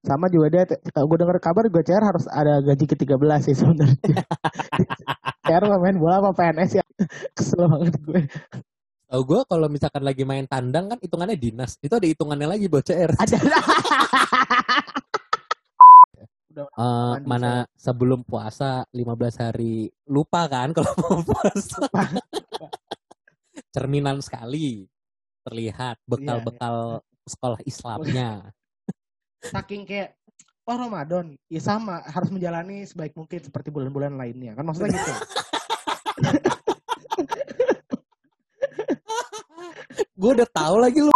Sama juga dia, kalau gue denger kabar gue CR harus ada gaji ke-13 sih sebenarnya. CR main bola apa PNS ya. Kesel banget gue. Tahu gue kalau misalkan lagi main tandang kan hitungannya dinas. Itu ada hitungannya lagi buat CR. Ada. Mandi mana sebelum puasa 15 hari lupa kan kalau mau puasa. Cerminan sekali terlihat bekal-bekal sekolah Islamnya. Saking kayak oh Ramadan. Ya sama harus menjalani sebaik mungkin seperti bulan-bulan lainnya. Kan maksudnya gitu. Gue udah tahu lagi lu.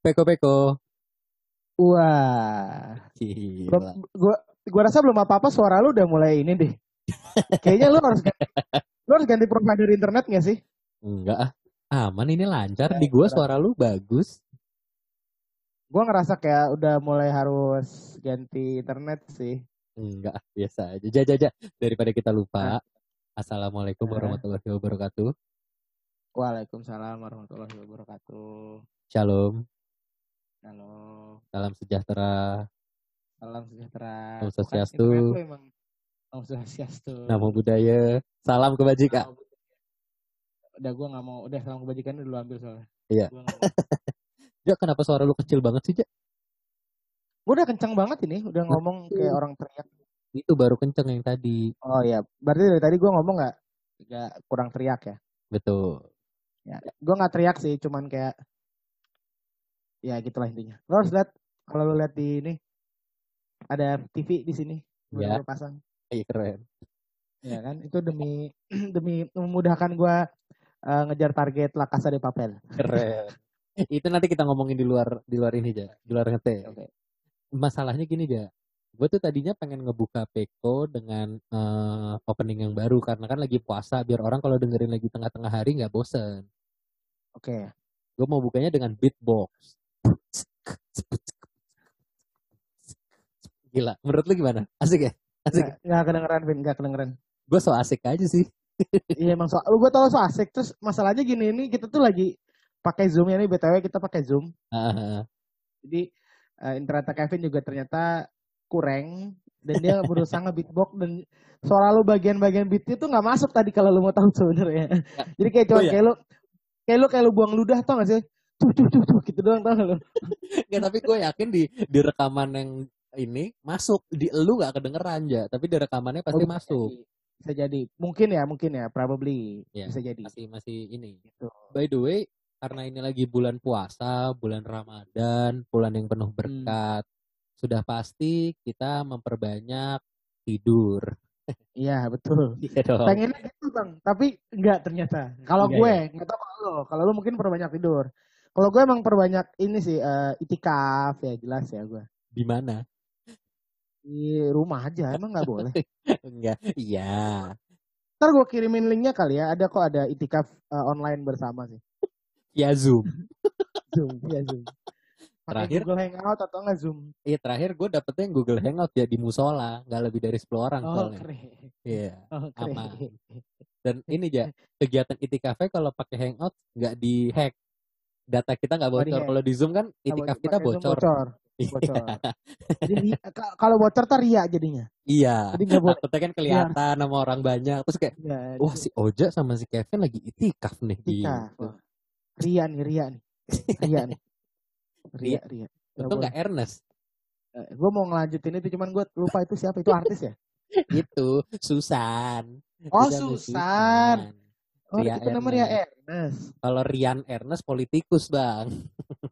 Peko-peko. wah Gila. gua, gua gua rasa belum apa-apa suara lu udah mulai ini deh kayaknya lu harus ganti, lu harus ganti provider internet gak sih Enggak ah. Aman ini lancar. Di gua suara lu bagus. gua ngerasa kayak udah mulai harus ganti internet sih Enggak, ah, biasa aja. Ja, ja, ja. Daripada kita lupa. Assalamualaikum Ah. warahmatullahi wabarakatuh. Waalaikumsalam warahmatullahi wabarakatuh Shalom. Halo Salam sejahtera. salam sejahtera Om Swastiastu. Om Swastiastu Namo budaya. Salam kebajikan. udah gue nggak mau udah salam kebajikan dulu ambil soalnya Iya. Ja, kenapa suara lu kecil banget sih, Ja? gue udah kencang banget ini udah ngomong kayak orang teriak Itu baru kenceng yang tadi. oh ya berarti dari tadi gue ngomong nggak nggak kurang teriak ya Betul. ya gue nggak teriak sih cuman kayak ya gitulah intinya lo harus lihat kalau lo lihat di ini ada TV di sini Ya. Gua pasang Iya keren. ya kan itu demi demi memudahkan gue eh, ngejar target La Casa de Papel Keren. Itu nanti kita ngomongin di luar di luar ini, Ja. Di luar ngete. Oke. Masalahnya gini, Ja. Gue tuh tadinya pengen ngebuka Peko dengan eh, opening yang baru karena kan lagi puasa biar orang kalau dengerin lagi tengah-tengah hari nggak bosen. oke Gue mau bukanya dengan beatbox. Gila, menurut lu gimana? Asik ya? Asik. nggak nggak kedengeran Vin nggak kedengeran Gue so asik aja sih. Iya emang so, gue tau so asik terus masalahnya gini ini kita tuh lagi pakai zoom ya nih btw kita pakai zoom Ah, jadi eh, internet Kevin juga ternyata kurang dan dia berusaha nge-beatbox dan suara lu bagian-bagian beatnya tuh nggak masuk tadi kalau lu mau tahu sebenarnya jadi kayak cuma Oh, iya. kayak lu kayak lu kayak lu buang ludah tau gak sih tuh tuh tuh, tuh gitu doang tau gak lu? Nggak, tapi gue yakin di di rekaman yang ini masuk. Di elu nggak kedengeran ya, tapi di rekamannya pasti Oh, masuk. jadi. bisa jadi. Mungkin ya mungkin ya. Probably Ya, bisa jadi. Masih masih ini. gitu. By the way, karena ini lagi bulan puasa, bulan Ramadan, bulan yang penuh berkat, sudah pasti kita memperbanyak tidur. iya betul. Iya dong. pengennya gitu bang. Tapi enggak ternyata. Kalau Enggak gue nggak tahu kalau lo. Kalau lo mungkin perbanyak tidur kalau gue emang perbanyak ini sih eh, itikaf ya jelas ya gue Di mana? di rumah aja emang nggak boleh Enggak. Iya. ntar gue kirimin linknya kali ya ada kok ada itikaf eh, online bersama sih Ya Zoom. zoom ya zoom pakai Terakhir- Google Hangout atau enggak zoom Iya terakhir gue dapetnya yang Google Hangout ya di musola, nggak lebih dari 10 orang oh soalnya. keren Iya. oh keren Aman. Dan ini ya kegiatan itikafe kalau pakai Hangout nggak dihack. Data kita nggak bocor. di-hack. Kalau di Zoom kan itikaf kita bocor. bocor bocor jadi ka- kalau bocor tar ria jadinya Iya. jadi nggak Takutnya kan kelihatan sama orang banyak. Terus kayak, ya, wah si Oja sama si Kevin lagi itikaf nih. itikaf Gitu. Ria nih ria nih ria nih ria ria boleh. nggak Ernest. gue mau ngelanjutin itu cuman gue lupa itu siapa itu artis ya Itu Susan. oh sama Susan oh Ria itu nama Ria Ernest. Kalau Rian Ernest politikus bang.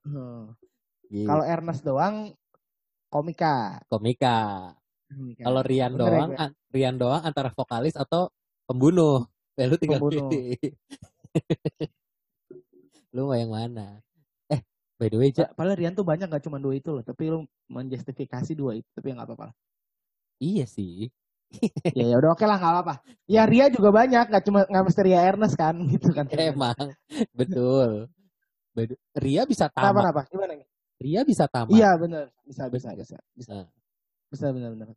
Hmm. Gitu. kalau Ernest doang komika komika. Komika. Kalau Rian Bener ya, doang, an- Rian doang antara vokalis atau pembunuh. Ya, lu tinggal Pembunuh. pilih. lu mau yang mana? Eh, by the way, Ja, Pa- padahal Rian tuh banyak gak cuma dua itu loh tapi lu menjustifikasi dua itu tapi nggak apa-apa. Iya sih. ya ya udah oke lah nggak apa-apa. Ya Ria juga banyak, nggak cuma nggak mesti Ria Ernest kan gitu kan. Emang betul. Ria bisa tamat. kenapa? Gimana? nih? Ria bisa tamat. Iya benar. Bisa bisa bisa bisa. Nah, Bisa benar benar.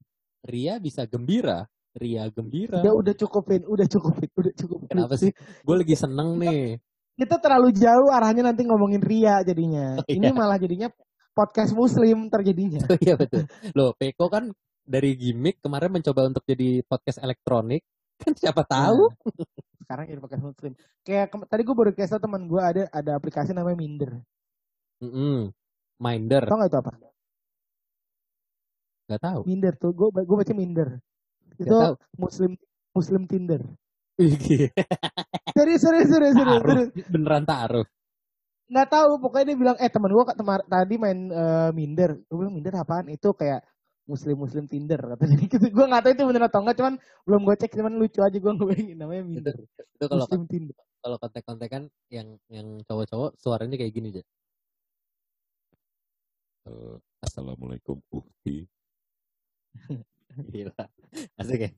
Ria bisa gembira. Ria gembira. Udah udah cukupin, udah cukupin, udah cukupin. Kenapa sih? Gue lagi seneng nih. Kita terlalu jauh arahnya nanti ngomongin Ria jadinya. Oh, Ini iya. malah jadinya podcast muslim terjadinya. Oh, iya betul. Loh, Peko kan dari gimmick kemarin mencoba untuk jadi podcast elektronik. Kan siapa tahu? Nah, sekarang jadi podcast muslim. Kayak tadi gue baru kasih teman gue ada ada aplikasi namanya Minder. Mm-mm. Minder. Tau gak itu apa? Gak tahu. Minder tuh, gue gue baca Minder. Gak Itu tahu. muslim muslim Tinder. Serius serius serius serius. Taruh. Beneran taruh. Nggak tahu, pokoknya dia bilang eh teman gue tadi main eh, Minder. Gue bilang Minder apaan? Itu kayak muslim muslim Tinder katanya gitu. Gue nggak tahu itu bener atau enggak, cuman belum gue cek, cuman lucu aja gue ngebayangin namanya Minder. Itu kalau Muslim Tinder. kalau kontek-kontekan yang yang cowok-cowok suaranya kayak gini aja. Eh, Assalamualaikum Ukti. Gila. Asik ya?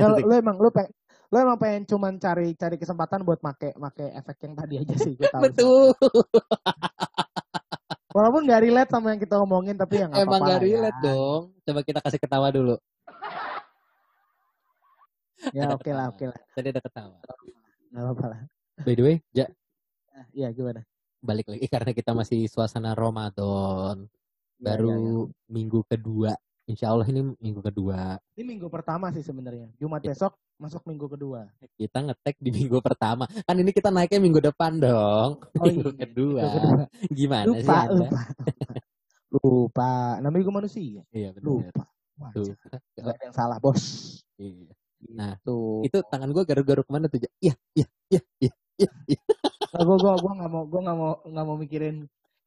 Ya, Asik. lo, lo emang lo pengen lo emang pengen cuman cari cari kesempatan buat make make efek yang tadi aja sih gue tahu. Betul. Walaupun gak relate sama yang kita ngomongin tapi ya nggak Emang apa-apa gak lah ya. relate dong. Coba kita kasih ketawa dulu. Ya oke lah oke lah. Tadi ada ketawa. Nggak apa-apa lah. By the way, Ja, Nah, Iya gimana? balik lagi karena kita masih suasana Ramadan. Ya, Baru ya, ya. minggu kedua. Insya Allah ini minggu kedua. Ini minggu pertama sih sebenarnya. Jumat Iya. besok masuk minggu kedua. Kita ngetek di minggu pertama. Kan ini kita naiknya minggu depan dong. Oh, minggu iya, kedua. minggu kedua. Gimana sih Lupa, Anda? lupa, lupa. Lupa. Namanya juga manusia. Iya benar. Lupa. Wajar. Gak ada yang salah, bos. Iya. Nah, Tuh. Itu tangan gue garuk-garuk ke mana tuh? Iya, iya, iya, iya, iya. iya. gue gue gue nggak mau gue nggak mau nggak mau mikirin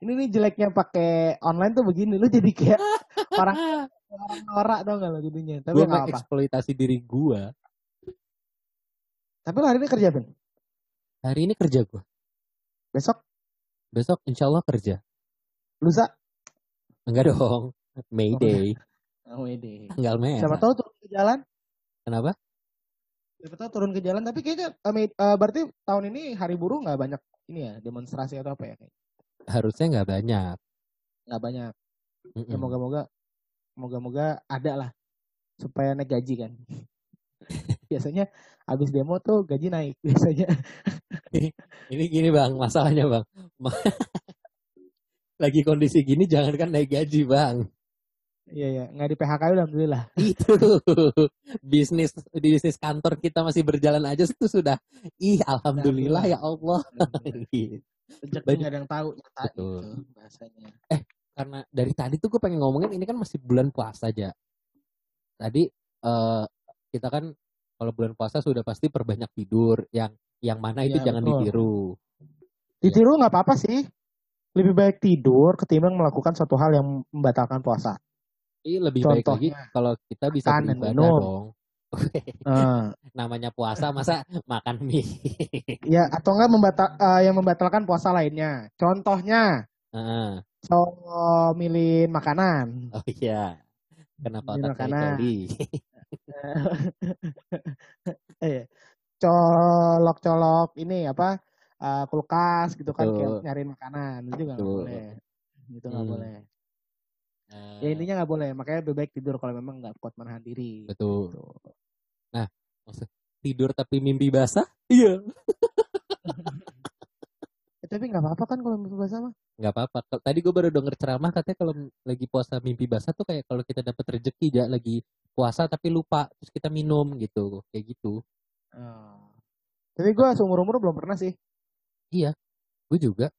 ini nih jeleknya pakai online tuh begini lu jadi kayak orang norak dong kalau jadinya tapi Gue nggak mengeksploitasi diri gue. tapi lu hari ini kerja Ben Hari ini kerja gue. besok Besok insya Allah kerja. lusa Enggak dong. Mayday. oh ide Tanggal merah. siapa tahu turun ke jalan Kenapa? siapa tahu turun ke jalan tapi kayaknya eh, berarti tahun ini hari buruh nggak banyak ini ya demonstrasi atau apa ya kayak Harusnya nggak banyak. nggak banyak Mm-mm. ya moga-moga moga-moga ada lah supaya naik gaji kan biasanya habis demo tuh gaji naik biasanya Ini gini bang, masalahnya bang. Lagi kondisi gini jangankan naik gaji bang. iya iya nggak di PHK alhamdulillah Itu bisnis bisnis kantor kita masih berjalan aja itu sudah. Ih alhamdulillah ya Allah. Gitu. Rezeki nggak ada yang tahu nyata Betul. bahasanya. Karena dari tadi tuh gue pengen ngomongin ini kan masih bulan puasa aja. Tadi eh, kita kan kalau bulan puasa sudah pasti perbanyak tidur. Yang yang mana itu Iya, jangan betul. ditiru. Ditiru nggak apa-apa sih. Lebih baik tidur ketimbang melakukan suatu hal yang membatalkan puasa. Ini lebih baik lagi Contohnya, kalau kita bisa beribadah dong. Eh, Namanya puasa masa makan mie. ya atau enggak membatal eh, yang membatalkan puasa lainnya. Contohnya, Heeh. So milih makanan. Oh iya. Kenapa Milih makanan. eh, colok-colok ini apa eh, kulkas gitu kan kayak nyariin makanan itu nggak boleh. Itu nggak Hmm. boleh. Eh, Ya intinya nggak boleh. Makanya lebih baik tidur kalau memang nggak kuat menahan diri. betul. Gitu. Maksud, tidur tapi mimpi basah? Iya. Eh, tapi nggak apa-apa kan kalau mimpi basah mah. Nggak apa-apa. Tadi gue baru denger ceramah katanya kalau lagi puasa mimpi basah tuh kayak kalau kita dapat rezeki ya lagi puasa tapi lupa terus kita minum gitu kayak gitu. Oh. Tapi gue seumur umur belum pernah sih. Gue juga.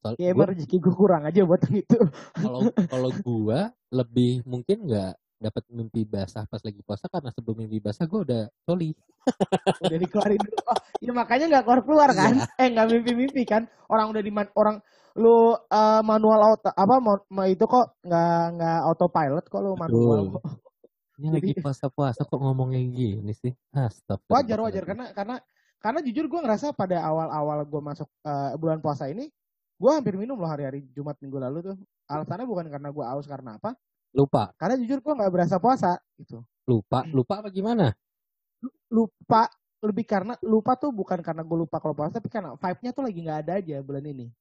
Soal Ya emang rezeki gue kurang aja buat itu. kalau kalau gua lebih mungkin nggak dapat mimpi basah pas lagi puasa karena sebelum mimpi basah gue udah coli. udah dikeluarin dulu. Oh, ya makanya nggak keluar keluar kan? Eh nggak mimpi mimpi kan? Orang udah di orang lu eh, manual auto apa mau mau itu kok nggak nggak autopilot kok lu manual. Betul. Ini lagi Jadi- puasa-puasa kok ngomongnya gini sih? Astagfirullah. Wajar wajar karena karena karena jujur gue ngerasa pada awal-awal gue masuk eh, bulan puasa ini gue hampir minum loh hari-hari Jumat minggu lalu tuh. Alasannya bukan karena gue aus karena apa? Lupa, Karena jujur gue nggak berasa puasa gitu. lupa, lupa apa gimana? Lupa lebih karena lupa tuh bukan karena gue lupa kalau puasa tapi karena vibe-nya tuh lagi nggak ada aja bulan ini.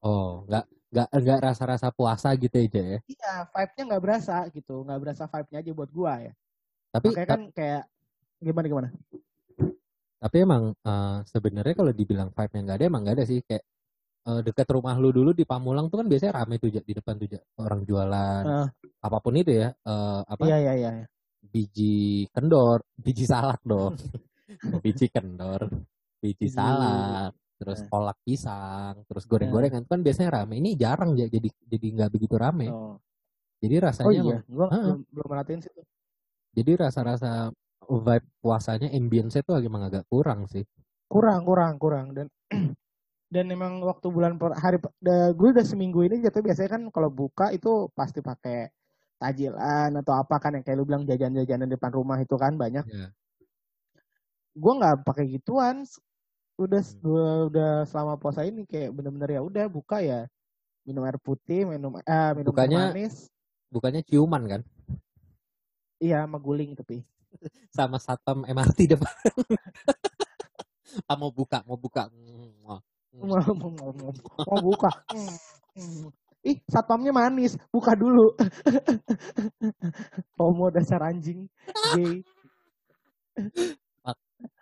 Oh, nggak nggak nggak rasa-rasa puasa gitu aja ya. Iya, vibe-nya nggak berasa gitu, nggak berasa vibe-nya aja buat gua ya. Tapi Makanya kan kayak gimana gimana? tapi emang eh, sebenarnya kalau dibilang vibe-nya nggak ada emang nggak ada sih kayak eh, dekat rumah lu dulu di Pamulang tuh kan biasanya rame tuh di depan tuh orang jualan Eh. apa pun itu ya eh, apa Iya iya iya. biji kendor biji salak dong biji kendor Biji- salak terus Eh. kolak pisang terus goreng-gorengan itu kan biasanya rame ini jarang Ja, jadi jadi nggak begitu rame Oh, jadi oh rasanya iya, gua Heeh. belum belum merhatiin situ. jadi rasa-rasa vibe puasanya ambience itu emang agak kurang sih Kurang kurang kurang dan dan emang waktu bulan per, hari da, gue udah seminggu ini jatuh biasanya kan kalau buka itu pasti pakai tajilan atau apa kan yang kayak lu bilang jajan-jajanan depan rumah itu kan banyak. ya Gue nggak pakai gituan. Udah Hmm. udah, selama puasa ini kayak bener-bener ya udah buka ya minum air putih, minum eh minum Bukanya- manis. bukannya ciuman kan Iya, sama guling tapi. sama satpam MRT depan. ah, mau buka, mau buka. mau, mau, mau, mau, mau buka. Ih, satpamnya manis. Buka dulu. Homo dasar anjing. Gay.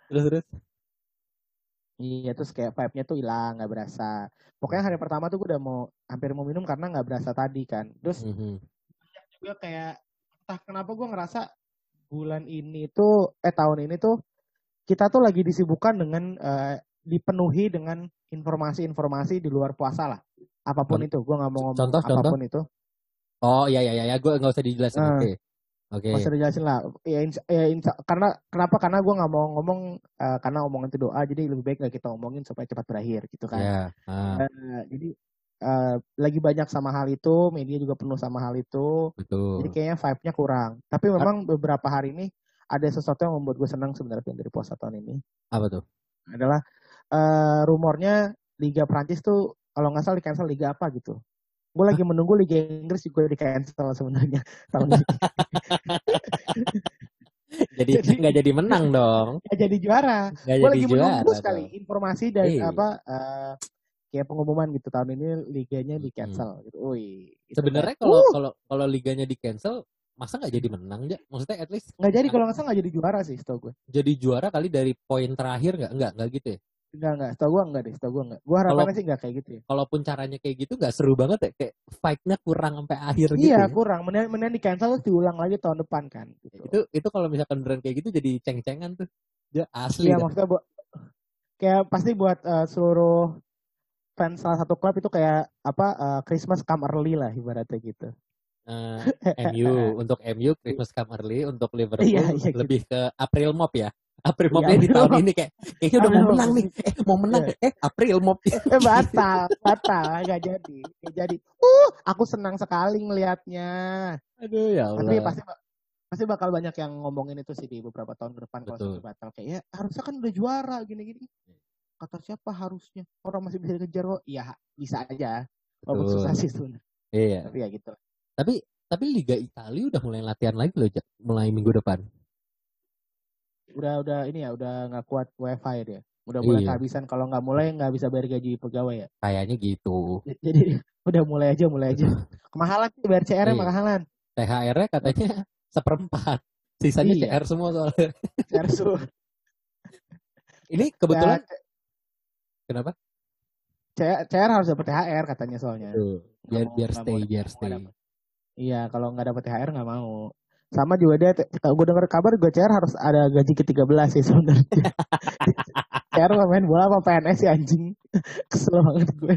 Terus terus. Iya, terus kayak vibe-nya tuh hilang, nggak berasa. Pokoknya hari pertama tuh gue udah mau hampir mau minum karena nggak berasa tadi kan. Terus Mhm. gue kayak entah kenapa gue ngerasa bulan ini tuh eh tahun ini tuh kita tuh lagi disibukkan dengan eh, dipenuhi dengan informasi-informasi di luar puasa lah. Apa pun Con- itu, gue nggak mau ngomong contoh, contoh? apa pun itu. Oh iya iya iya, ya. gue nggak usah dijelasin. Eh. Oke. Oke. Usah dijelasin lah. Ya, insya- ya, insya- karena kenapa? Karena gue nggak mau ngomong eh, karena omongan itu doa, jadi lebih baik nggak kita omongin supaya cepat berakhir gitu kan. Ya. ah, Eh, jadi eh, lagi banyak sama hal itu, media juga penuh sama hal itu. betul. Jadi kayaknya vibe-nya kurang. Tapi memang beberapa hari ini ada sesuatu yang membuat gue senang sebenarnya dari puasa tahun ini. Apa tuh? Adalah eh, rumornya Liga Prancis tuh kalau nggak salah di cancel Liga apa gitu. Gue lagi menunggu Liga Inggris juga di cancel sebenarnya tahun ini. Jadi nggak jadi menang dong. Nggak jadi juara. Nggak Gue jadi lagi juara. menunggu sekali dong. informasi dari Iya. apa eh, kayak pengumuman gitu tahun ini liganya di cancel gitu. Wih. itu Sebenarnya kayak, kalau uh, kalau kalau liganya di cancel, masa nggak jadi menang ya? Maksudnya at least nggak jadi kalau nggak salah nggak jadi juara sih setahu gue. jadi juara kali dari poin terakhir nggak nggak nggak gitu ya? Enggak enggak, setahu gue enggak deh, setahu gue enggak. Gue harapannya sih enggak kayak gitu ya. Kalaupun caranya kayak gitu nggak seru banget ya? Kayak fight-nya kurang sampai akhir gitu. Iya ya? kurang, mendingan, mendingan di cancel terus diulang lagi tahun depan kan. Gitu. itu itu kalau misalkan beneran kayak gitu jadi ceng-cengan tuh dia asli Iya dah. maksudnya buat kayak pasti buat eh, seluruh fans salah satu klub itu kayak apa eh, Christmas come early lah ibaratnya gitu. Eh, MU untuk MU Christmas come early untuk Liverpool Iya, iya, gitu. lebih ke April Mop ya April Iya, Mopnya di tahun ini kayak kayaknya udah mau menang nih eh mau menang eh April Mop Eh batal, batal, nggak jadi, nggak jadi. Uh, aku senang sekali ngelihatnya. aduh ya Allah Tapi pasti pasti bakal banyak yang ngomongin itu sih di beberapa tahun ke depan kalau Betul. sampai batal kayak ya harusnya kan udah juara gini-gini. Kata siapa harusnya? Orang masih bisa dikejar kok. Ya bisa aja. Walaupun susah sih sebenarnya. iya Tapi ya gitu. tapi tapi Liga Italia udah mulai latihan lagi loh mulai minggu depan Udah udah ini ya udah nggak kuat wifi dia. Udah mulai Iya. kehabisan. Kalau nggak mulai nggak bisa bayar gaji pegawai ya. kayaknya gitu Jadi udah mulai aja mulai aja. Kemahalan sih bayar CR Iya. kemahalan. THR-nya katanya seperempat sisanya Iya. CR semua soalnya CR su. ini kebetulan Ya, kenapa CR, CR harus dapat THR katanya soalnya. Tuh, biar biar stay biar stay. Iya, kalau nggak dapat THR nggak mau. Sama juga dia, gue dengar kabar gue CR harus ada gaji ke-13 sih sebenarnya. CR main bola apa PNS sih anjing. Kesel banget gue.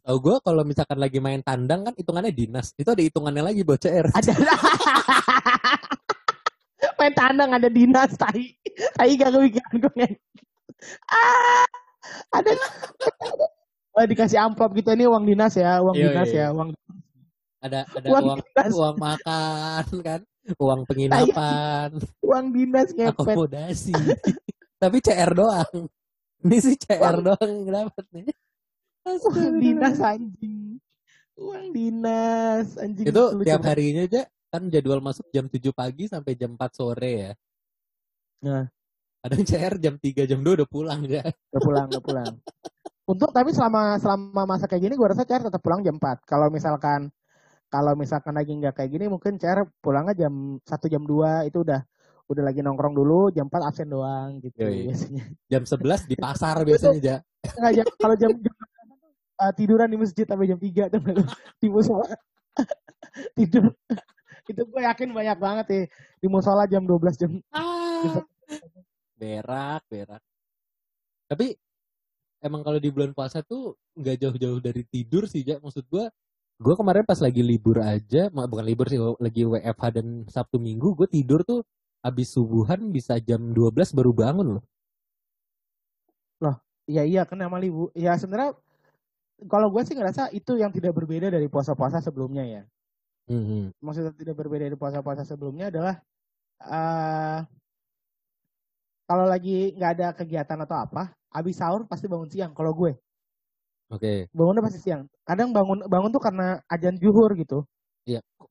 Tahu gue kalau misalkan lagi main tandang kan hitungannya dinas. Itu ada hitungannya lagi buat CR. Ada main tandang ada dinas tai. Tai gak kepikiran gue. Ah, ada Oh, dikasih amplop gitu ini uang dinas ya, uang Iya, dinas iya. ya, uang Ada ada Uang uang dinas. uang makan kan, uang penginapan, uang dinas ngepet. akomodasi. Tapi CR doang. Ini sih CR Uang- doang yang dapat nih. Uang dinas anjing. Uang dinas anjing Itu tiap harinya aja kan jadwal masuk jam 7 pagi sampai jam 4 sore ya. Nah. Kadang CR jam 3 jam 2 udah pulang ya. Udah pulang, udah pulang. Untuk tapi selama selama masa kayak gini gue rasa CR tetap pulang jam 4. Kalau misalkan kalau misalkan lagi nggak kayak gini mungkin CR pulangnya jam 1 jam 2 itu udah udah lagi nongkrong dulu jam 4 absen doang gitu Yoi. biasanya. Jam 11 di pasar biasanya aja. Nggak, jam, kalau jam, jam uh, tiduran di masjid sampai jam 3 tuh di musola. Tidur. itu gue yakin banyak banget ya di musola jam 12 jam Ah. Berak, berak. Tapi emang kalau di bulan puasa tuh nggak jauh-jauh dari tidur sih, Ja. Maksud gua, gua kemarin pas lagi libur aja, bukan libur sih, lagi WFH dan Sabtu Minggu, gue tidur tuh habis subuhan bisa jam 12 baru bangun loh. Iya iya kan nama libu. Ya sebenarnya kalau gue sih ngerasa itu yang tidak berbeda dari puasa-puasa sebelumnya ya. Mhm. Maksudnya tidak berbeda dari puasa-puasa sebelumnya adalah eh kalau lagi nggak ada kegiatan atau apa, habis sahur pasti bangun siang. Kalau gue Oke. bangunnya pasti siang. Kadang bangun bangun tuh karena ajan juhur gitu.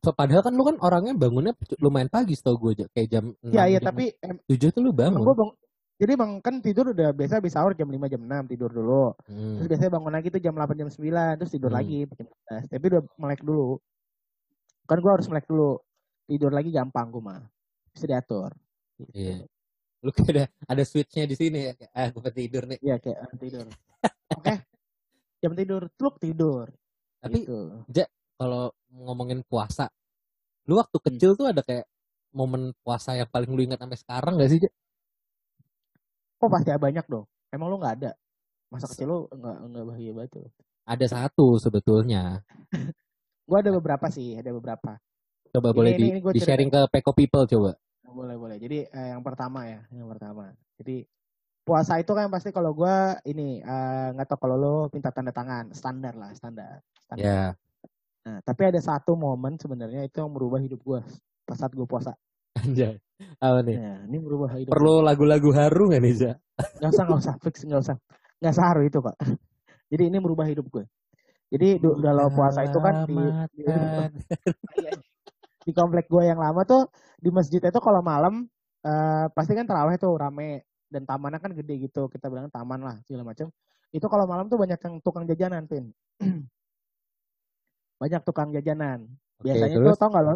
So, padahal kan lu kan orangnya bangunnya lumayan pagi setahu gue aja. Kayak jam 6, Iya iya jam tapi em, 7 tuh lu bangun. gue bangun. Jadi bang kan tidur udah biasa habis sahur jam 5 jam 6 tidur dulu. Hmm. Terus biasanya bangun lagi tuh jam 8 jam 9 terus tidur Hmm. lagi jam 11. Tapi udah melek dulu. Kan gua harus melek dulu. Tidur lagi gampang gua mah. Bisa diatur. Gitu. Iya. Lu kayak ada, ada switchnya di sini ya. Ah, gue tidur nih. Iya kayak ah, tidur. Oke. Jam tidur, truk tidur. Tapi Gitu. kalau ngomongin puasa, lu waktu Hmm. kecil tuh ada kayak momen puasa yang paling lu ingat sampai sekarang gak sih? Ja? Oh pasti banyak dong. Emang lu nggak ada? Masa kecil lu nggak nggak bahagia banget tuh. Ada satu sebetulnya. Gua ada beberapa sih, ada beberapa. Coba Ini- boleh ini- di, ini di sharing ke Peko People coba. Boleh boleh. Jadi eh, yang pertama ya, yang pertama. Jadi puasa itu kan pasti kalau gua ini eh, nggak tahu kalau lo minta tanda tangan, standar lah, standar. standar. Ya. Nah, tapi ada satu momen sebenarnya itu yang merubah hidup gua pas saat gua puasa. Anjay. Apa nih? Nah, ini merubah hidup. Perlu lagu-lagu haru gak nih, Ja? Gak usah, gak usah, fix, gak usah. Gak seharu itu, Pak. Jadi ini merubah hidup gue. Jadi kalau puasa itu kan di, di, di komplek gue yang lama tuh di masjid itu kalau malam eh, pasti kan terawih tuh rame dan tamannya kan gede gitu kita bilang taman lah segala macam itu kalau malam tuh banyak yang tukang jajanan pin banyak tukang jajanan biasanya terus? tuh tau gak lo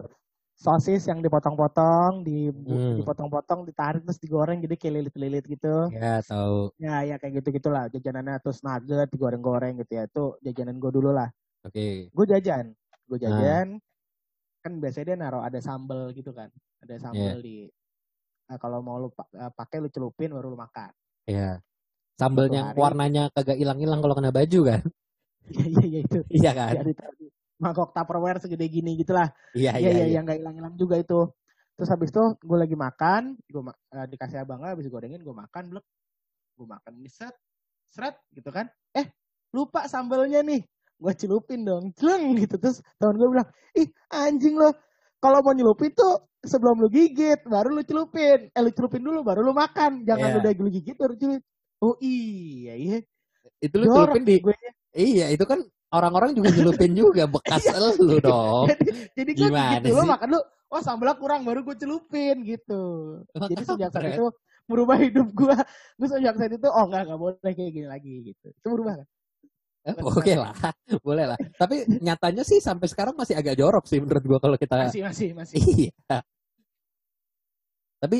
sosis yang dipotong-potong di Hmm. dipotong-potong ditarik terus digoreng jadi kayak lilit-lilit gitu Ya, tahu. ya ya kayak gitu gitulah jajanannya terus nugget digoreng-goreng gitu ya itu jajanan gue dulu lah Oke. gue jajan gue Nah. jajan kan biasanya dia naruh ada sambel gitu kan ada sambel di Nah, kalau mau lu eh, pakai lu celupin baru lu makan Ya. Yang hari. warnanya kagak hilang-hilang kalau kena baju kan? iya iya iya itu Iya kan? ya ditaruh di mangkok tupperware segede gini gitulah Iya, iya iya, iya iya. yang nggak hilang-hilang juga itu terus habis itu gue lagi makan gue dikasih abangnya habis gorengin gue makan blek gue makan ini set seret gitu kan eh lupa sambelnya nih gue celupin dong celeng gitu terus teman gue bilang ih anjing lo kalau mau nyelupin tuh sebelum lu gigit baru lu celupin. Eh lu celupin dulu baru lu makan. Jangan Iya. lu udah lu gigit baru celupin. Oh iya iya. Itu lu Jorok celupin di gue. Iya, itu kan orang-orang juga nyelupin juga bekas lu dong. jadi jadi gue Gimana gigit dulu sih? makan lu oh sambelnya kurang baru gue celupin gitu. Jadi sejak saat itu merubah hidup gue. Gue sejak saat itu oh enggak enggak boleh kayak gini lagi gitu. Itu berubah kan Eh, Oke lah, boleh lah. Tapi nyatanya sih sampai sekarang masih agak jorok sih menurut gua kalau kita masih masih masih Iya. Tapi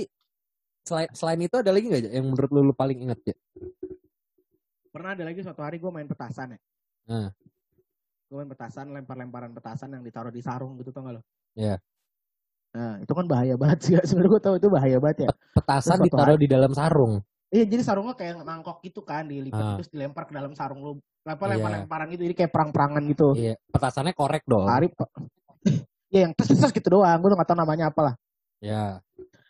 selain selain itu ada lagi nggak yang menurut lu, lu paling inget ya? pernah ada lagi suatu hari gue main petasan ya Nah. gue main petasan lempar-lemparan petasan yang ditaruh di sarung gitu tau gak lo Iya. nah itu kan bahaya banget sih sebenarnya gue tahu itu bahaya banget ya Petasan ditaruh di dalam sarung. Iya jadi sarungnya kayak mangkok gitu kan dilipat Ah. terus dilempar ke dalam sarung lu apa Iya. lempar-lemparan gitu jadi kayak perang-perangan gitu Iya, petasannya korek dong. hari ya yang tes tes gitu doang gue tuh gak tahu namanya apa lah Ya.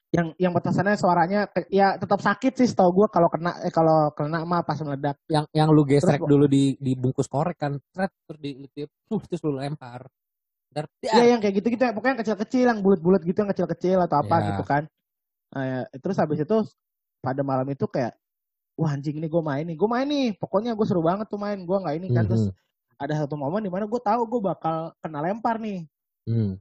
yang yang petasannya suaranya ya tetap sakit sih setahu gue kalau kena eh kalau kena mah pas meledak Yang yang lu gesrek Terus- dulu di dibungkus korek kan, Tret, terus dilitip, uh, terus lu lempar. Ntar, ya ya, yang kayak gitu gitu ya pokoknya yang kecil-kecil yang bulat-bulat gitu yang kecil-kecil atau apa Ya. gitu kan Nah, ya, terus habis itu pada malam itu kayak wah anjing ini gue main nih gue main nih pokoknya gue seru banget tuh main gue nggak ini kan terus Mhm. ada satu momen di mana gue tahu gue bakal kena lempar nih. Hmm.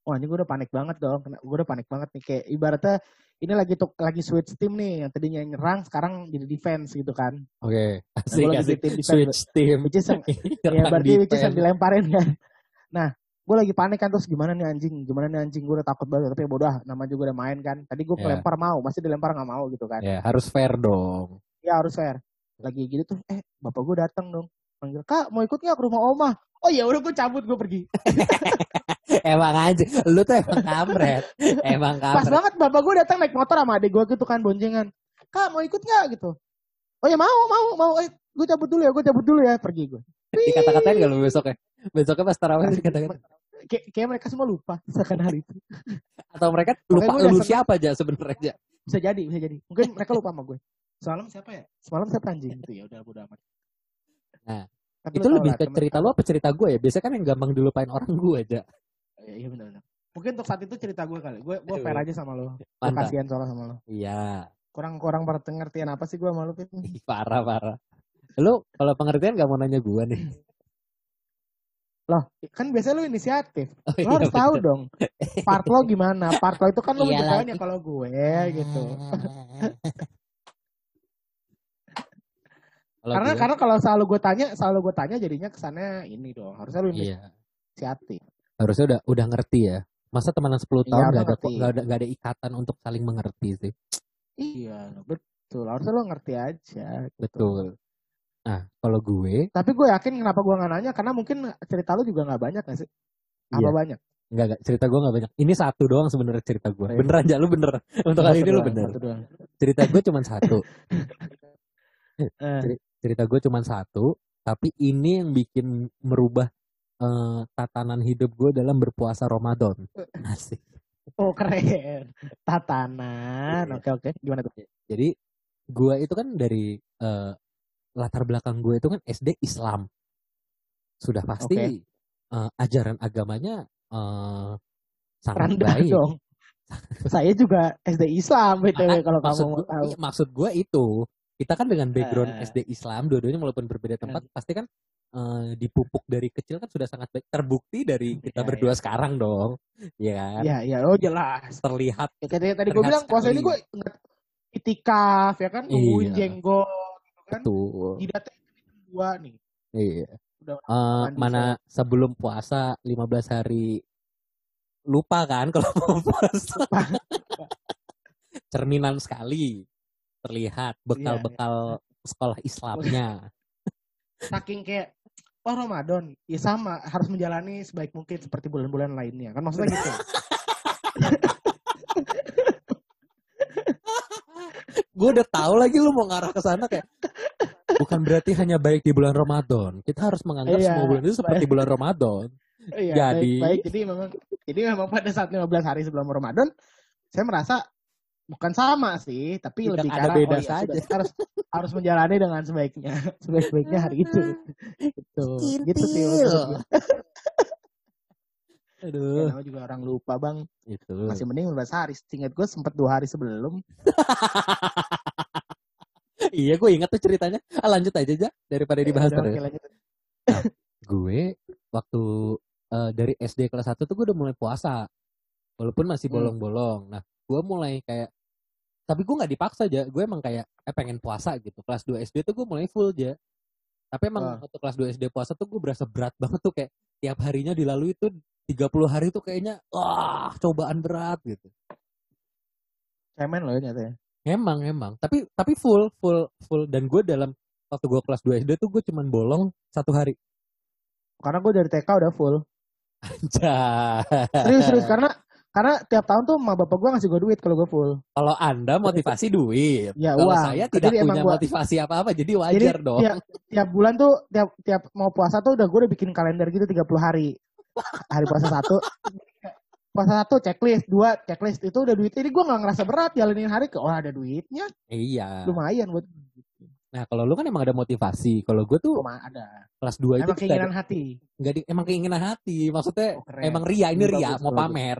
Wah ini gue udah panik banget dong. Gue udah panik banget nih kayak ibaratnya ini lagi tuh lagi switch team nih yang tadinya nyerang sekarang jadi defense gitu kan. Oke, Nah, asik lagi asik. tim defense. Switch team. Which is ya berarti which is yang defense. dilemparin kan. Nah gue lagi panik kan terus gimana nih anjing, gimana nih anjing gue udah takut banget tapi ya bodoh ah, nama juga udah main kan. Tadi gue Ya. kelempar mau, masih dilempar nggak mau gitu kan. Ya, harus fair dong. Ya harus fair. Lagi gitu tuh, eh bapak gue datang dong. Panggil, kak mau ikut nggak ke rumah oma? Oh ya udah gue cabut gue pergi. emang aja, lu tuh emang kamret. Emang Pas kamret. banget bapak gue datang naik motor sama adik gue gitu kan boncengan. Kak mau ikut nggak gitu? Oh ya mau mau mau. Eh gue cabut dulu ya gue cabut dulu ya pergi gue. Dikata-katain gak lu besoknya? Besoknya pas tarawih dikata-katain. Kayak kayak mereka semua lupa seakan hal itu. Atau mereka lupa lu udah siapa aja sebenarnya aja. Bisa jadi bisa jadi. Mungkin mereka lupa sama gue. Semalam siapa ya? Semalam siapa anjing gitu ya udah bodo amat. Nah, Tapi Itu lebih lah, ke temen- cerita lu apa cerita gue ya? Biasanya kan yang gampang dilupain orang gue aja. Iya iya benar benar. Mungkin untuk saat itu cerita gue kali. Gue gue fair aja sama lo. Kasihan soalnya sama lo. Iya, Kurang kurang pengertian apa sih gue sama lo Pit? Ih, parah parah. Lu kalau pengertian gak mau nanya gue nih. Loh, kan biasanya lo inisiatif. Oh, Lo harus iya, tahu bener. dong. Part lo gimana? Part lo itu kan lo Iya lagi. ya kalau gue gitu. Kalau karena gue, karena kalau selalu gue tanya, selalu gue tanya jadinya kesannya ini dong. Harusnya lo iya. inisiatif. Harusnya udah udah ngerti ya. Masa temenan 10 tahun Iya, gak ada gak ada gak ada ikatan untuk saling mengerti sih. Iya, betul. Harusnya lo ngerti aja. gitu. Betul. Nah, kalau gue Tapi gue yakin kenapa gue nggak nanya karena mungkin cerita lo juga nggak banyak gak sih? Apa Iya. banyak? Enggak, enggak, cerita gue gak banyak. Ini satu doang sebenarnya cerita gue. Iya. Bener aja, lu bener. Untuk kali ini lu bener. satu doang. Cerita gue cuma satu. Eh, Cerita gue cuma satu. Tapi ini yang bikin merubah eh, tatanan hidup gue dalam berpuasa Ramadan. Asik. oh keren. Tatanan. Iya. Oke oke. Gimana tuh? Jadi gue itu kan dari eh, latar belakang gue itu kan SD Islam. Sudah pasti Oke. eh, ajaran agamanya eh, sangat Rendah baik. dong. Saya juga SD Islam btw Ah, kalau kamu maksud mau gue, tahu. iya, maksud gue itu kita kan dengan background Eh. SD Islam dua-duanya walaupun berbeda tempat pasti kan eh, dipupuk dari kecil kan sudah sangat baik terbukti dari kita Iya, berdua sekarang dong ya kan Iya iya oh jelas. terlihat Ya, kayak tadi gue bilang puasa ini gue itikaf ya kan nungguin Iya. jenggot kan. tuh Jidatnya dua nih. iya. Udah mandi mana sebelum puasa 15 hari lupa kan kalau mau puasa. Cerminan sekali. Terlihat Iya, bekal-bekal sekolah Islamnya. Saking kayak oh Ramadan. Ya sama harus menjalani sebaik mungkin seperti bulan-bulan lainnya. Kan maksudnya gitu gue udah tahu lagi lu mau ngarah ke sana kayak bukan berarti hanya baik di bulan Ramadan. Kita harus menganggap Iya, semua bulan itu seperti bulan Ramadan. Iya Jadi- baik, baik. Jadi memang jadi memang pada saat 15 hari sebelum Ramadan saya merasa bukan sama sih tapi Tidak lebih ada karena beda oh iya, saja. harus harus menjalani dengan sebaiknya sebaik-baiknya hari itu. Gitu. Gitu sih Ya, aduh namanya juga orang lupa bang. Itu masih mending 15 hari seingat gue sempet dua hari sebelum. Iya gue ingat tuh ceritanya. Ah, lanjut aja aja daripada dibahas Udah, terus. lanjut. gue waktu eh, dari SD kelas 1 tuh gue udah mulai puasa. Walaupun masih Hmm. bolong-bolong. Nah gue mulai kayak tapi gue nggak dipaksa aja gue emang kayak eh pengen puasa gitu. Kelas 2 SD tuh gue mulai full aja tapi emang Wah. waktu kelas 2 SD puasa tuh gue berasa berat banget tuh. Kayak tiap harinya dilalui tuh 30 hari tuh kayaknya wah cobaan berat gitu. Cemen loh ya nyatanya emang emang. Tapi tapi full full full. Dan gue dalam waktu gue kelas 2 SD tuh gue cuman bolong satu hari. Karena gue dari TK udah full. Serius serius. Karena karena tiap tahun tuh emak bapak gue ngasih gue duit kalau gue full. Kalau Anda motivasi duit. Ya, Kalau uang. saya tidak Jadi punya gua- motivasi apa-apa, jadi jadi wajar dong. tiap, tiap bulan tuh tiap tiap mau puasa tuh udah gue udah bikin kalender gitu 30 hari hari puasa satu puasa satu checklist dua checklist itu udah duit jadi gue nggak ngerasa berat jalanin hari ke oh ada duitnya Iya. lumayan buat Nah, kalau lu kan emang ada motivasi. Kalau gue tuh Cuma ada kelas 2 itu emang keinginan nggak hati ada- nggak di- emang keinginan hati. Maksudnya Oh, keren. emang ria, ini Ini ria, bagus, mau bagus. pamer.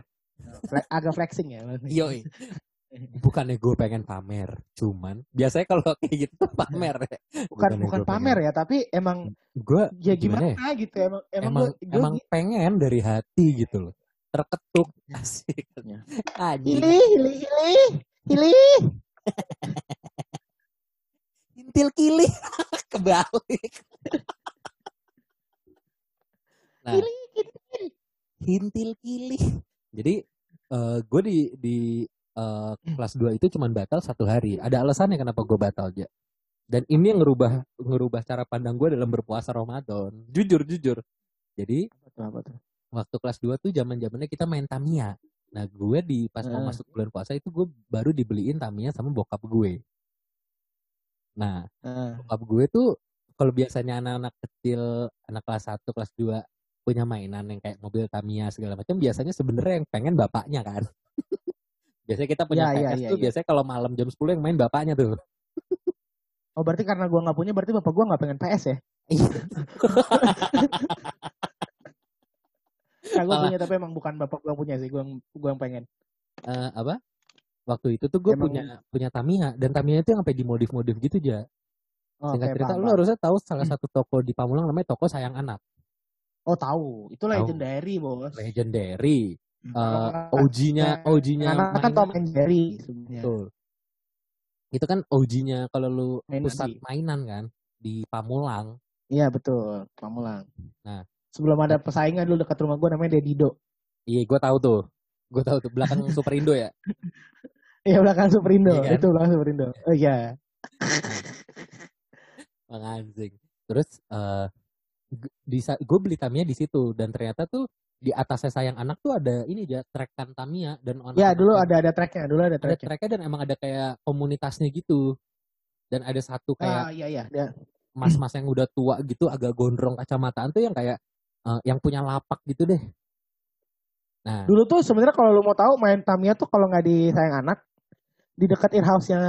Agak flexing ya Yoi. Bukannya gue pengen pamer, cuman biasanya kalau kayak gitu tuh pamer ya. bukan Bukannya bukan gua pamer ya tapi emang Gue ya Gimana gimana, ya? gitu emang emang, emang gua- gua emang pengen dari hati gitu loh. Terketuk asik. Ya. Anjing. hili hili hili hili Intil kili kebalik. nah, hili hili hintil kili. Jadi gue di di eh, kelas 2 itu cuman batal satu hari. Ada alasannya kenapa gue batal aja. Dan ini yang ngerubah ngerubah cara pandang gue dalam berpuasa Ramadan. Jujur jujur. Jadi apa tuh apa tuh waktu kelas 2 tuh zaman zamannya kita main Tamiya. Nah gue di pas mau masuk bulan puasa itu gue baru dibeliin Tamiya sama bokap gue. Nah bokap gue tuh kalau biasanya anak-anak kecil anak kelas 1 kelas 2 punya mainan yang kayak mobil Tamiya segala macam biasanya sebenarnya yang pengen bapaknya kan biasanya kita punya Iya, iya, PS iya, tuh iya. biasanya kalau malam jam 10 yang main bapaknya tuh. Oh berarti karena gua nggak punya berarti bapak gua nggak pengen PS ya? Nah gua punya tapi emang bukan bapak gua punya sih gua yang gua yang pengen. Eh, apa? Waktu itu tuh gue Emang- punya punya Tamiya dan Tamiya itu yang sampai dimodif-modif gitu aja oh, singkat oke, cerita paham, lu harusnya tahu salah satu toko di Pamulang namanya toko sayang anak. Oh tahu. Itu legendary bos. Legendary Kalau OG-nya Nah, OG-nya anak kan mainan- Tom and Jerry sebenarnya Betul. Itu kan OG-nya kalau lu Mainan pusat sih. mainan kan di Pamulang. iya betul Pamulang Nah. sebelum ada pesaingan dulu dekat rumah gua namanya Dedido Iya, gue tahu tuh. Gue tahu tuh belakang Super Indo ya. Iya belakang Superindo, Iya kan? itu belakang Superindo. Oh iya. Bang anjing. Terus eh di gue beli Tamiya di situ dan ternyata tuh di atasnya sayang anak tuh ada ini aja trackan Tamiya dan anak Ya dulu ada ada tracknya, dulu ada ada tracknya. tracknya dan emang ada kayak komunitasnya gitu. Dan ada satu kayak Ah iya iya. Ya. mas-mas yang udah tua gitu agak gondrong kacamataan tuh yang kayak eh, yang punya lapak gitu deh. Nah, Dulu tuh sebenarnya kalau lu mau tahu main Tamiya tuh kalau nggak di sayang anak di dekat earhouse-nya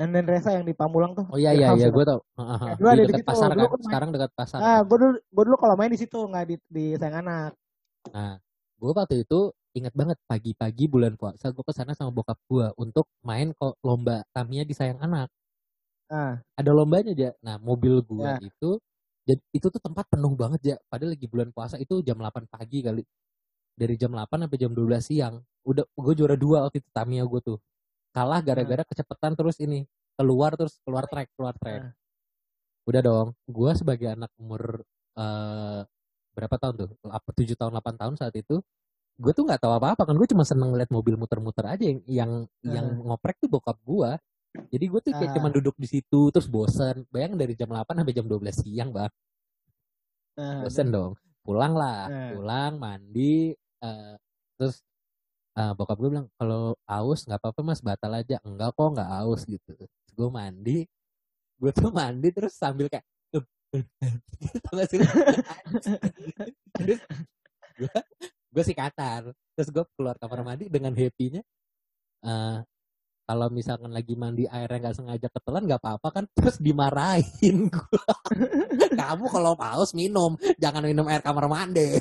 Enden Resa yang di Pamulang tuh. oh iya iya iya ya, gue tau. Ya, dulu ada di situ. pasar Dulu kan. Sekarang dekat pasar. Ah, gue dulu gue dulu kalau main di situ nggak di di sayang anak. Nah, gue waktu itu ingat banget pagi-pagi bulan puasa gue ke sana sama bokap gue untuk main kok lomba Tamiya di sayang anak. Ah, Ada lombanya aja. Nah, mobil gue Ya. itu jadi itu tuh tempat penuh banget ya. Padahal lagi bulan puasa itu jam 8 pagi kali. Dari jam 8 sampai jam 12 siang. Udah gue juara dua waktu itu Tamiya gue tuh. Kalah gara-gara kecepatan terus ini. Keluar terus keluar track, keluar track. Ah. Udah dong. Gue sebagai anak umur eh berapa tahun tuh? Apa 7 tahun 8 tahun saat itu. Gue tuh nggak tahu apa-apa kan. Gue cuma seneng ngeliat mobil muter-muter aja yang yang, yang ngoprek tuh bokap gue. Jadi gue tuh kayak Ah. cuma duduk di situ terus bosen. Bayang dari jam 8 sampai jam 12 siang, Bang. ah, Bosen dong. Pulang lah, Nah. pulang mandi eh, terus eh, bokap gue bilang kalau aus nggak apa-apa mas batal aja enggak kok nggak aus gitu terus gue mandi gue tuh mandi terus sambil kayak terus gue gue sikatan terus gue keluar kamar mandi dengan happy-nya eh, kalau misalkan lagi mandi airnya nggak sengaja ketelan nggak apa-apa kan terus dimarahin gue kamu kalau haus minum jangan minum air kamar mandi.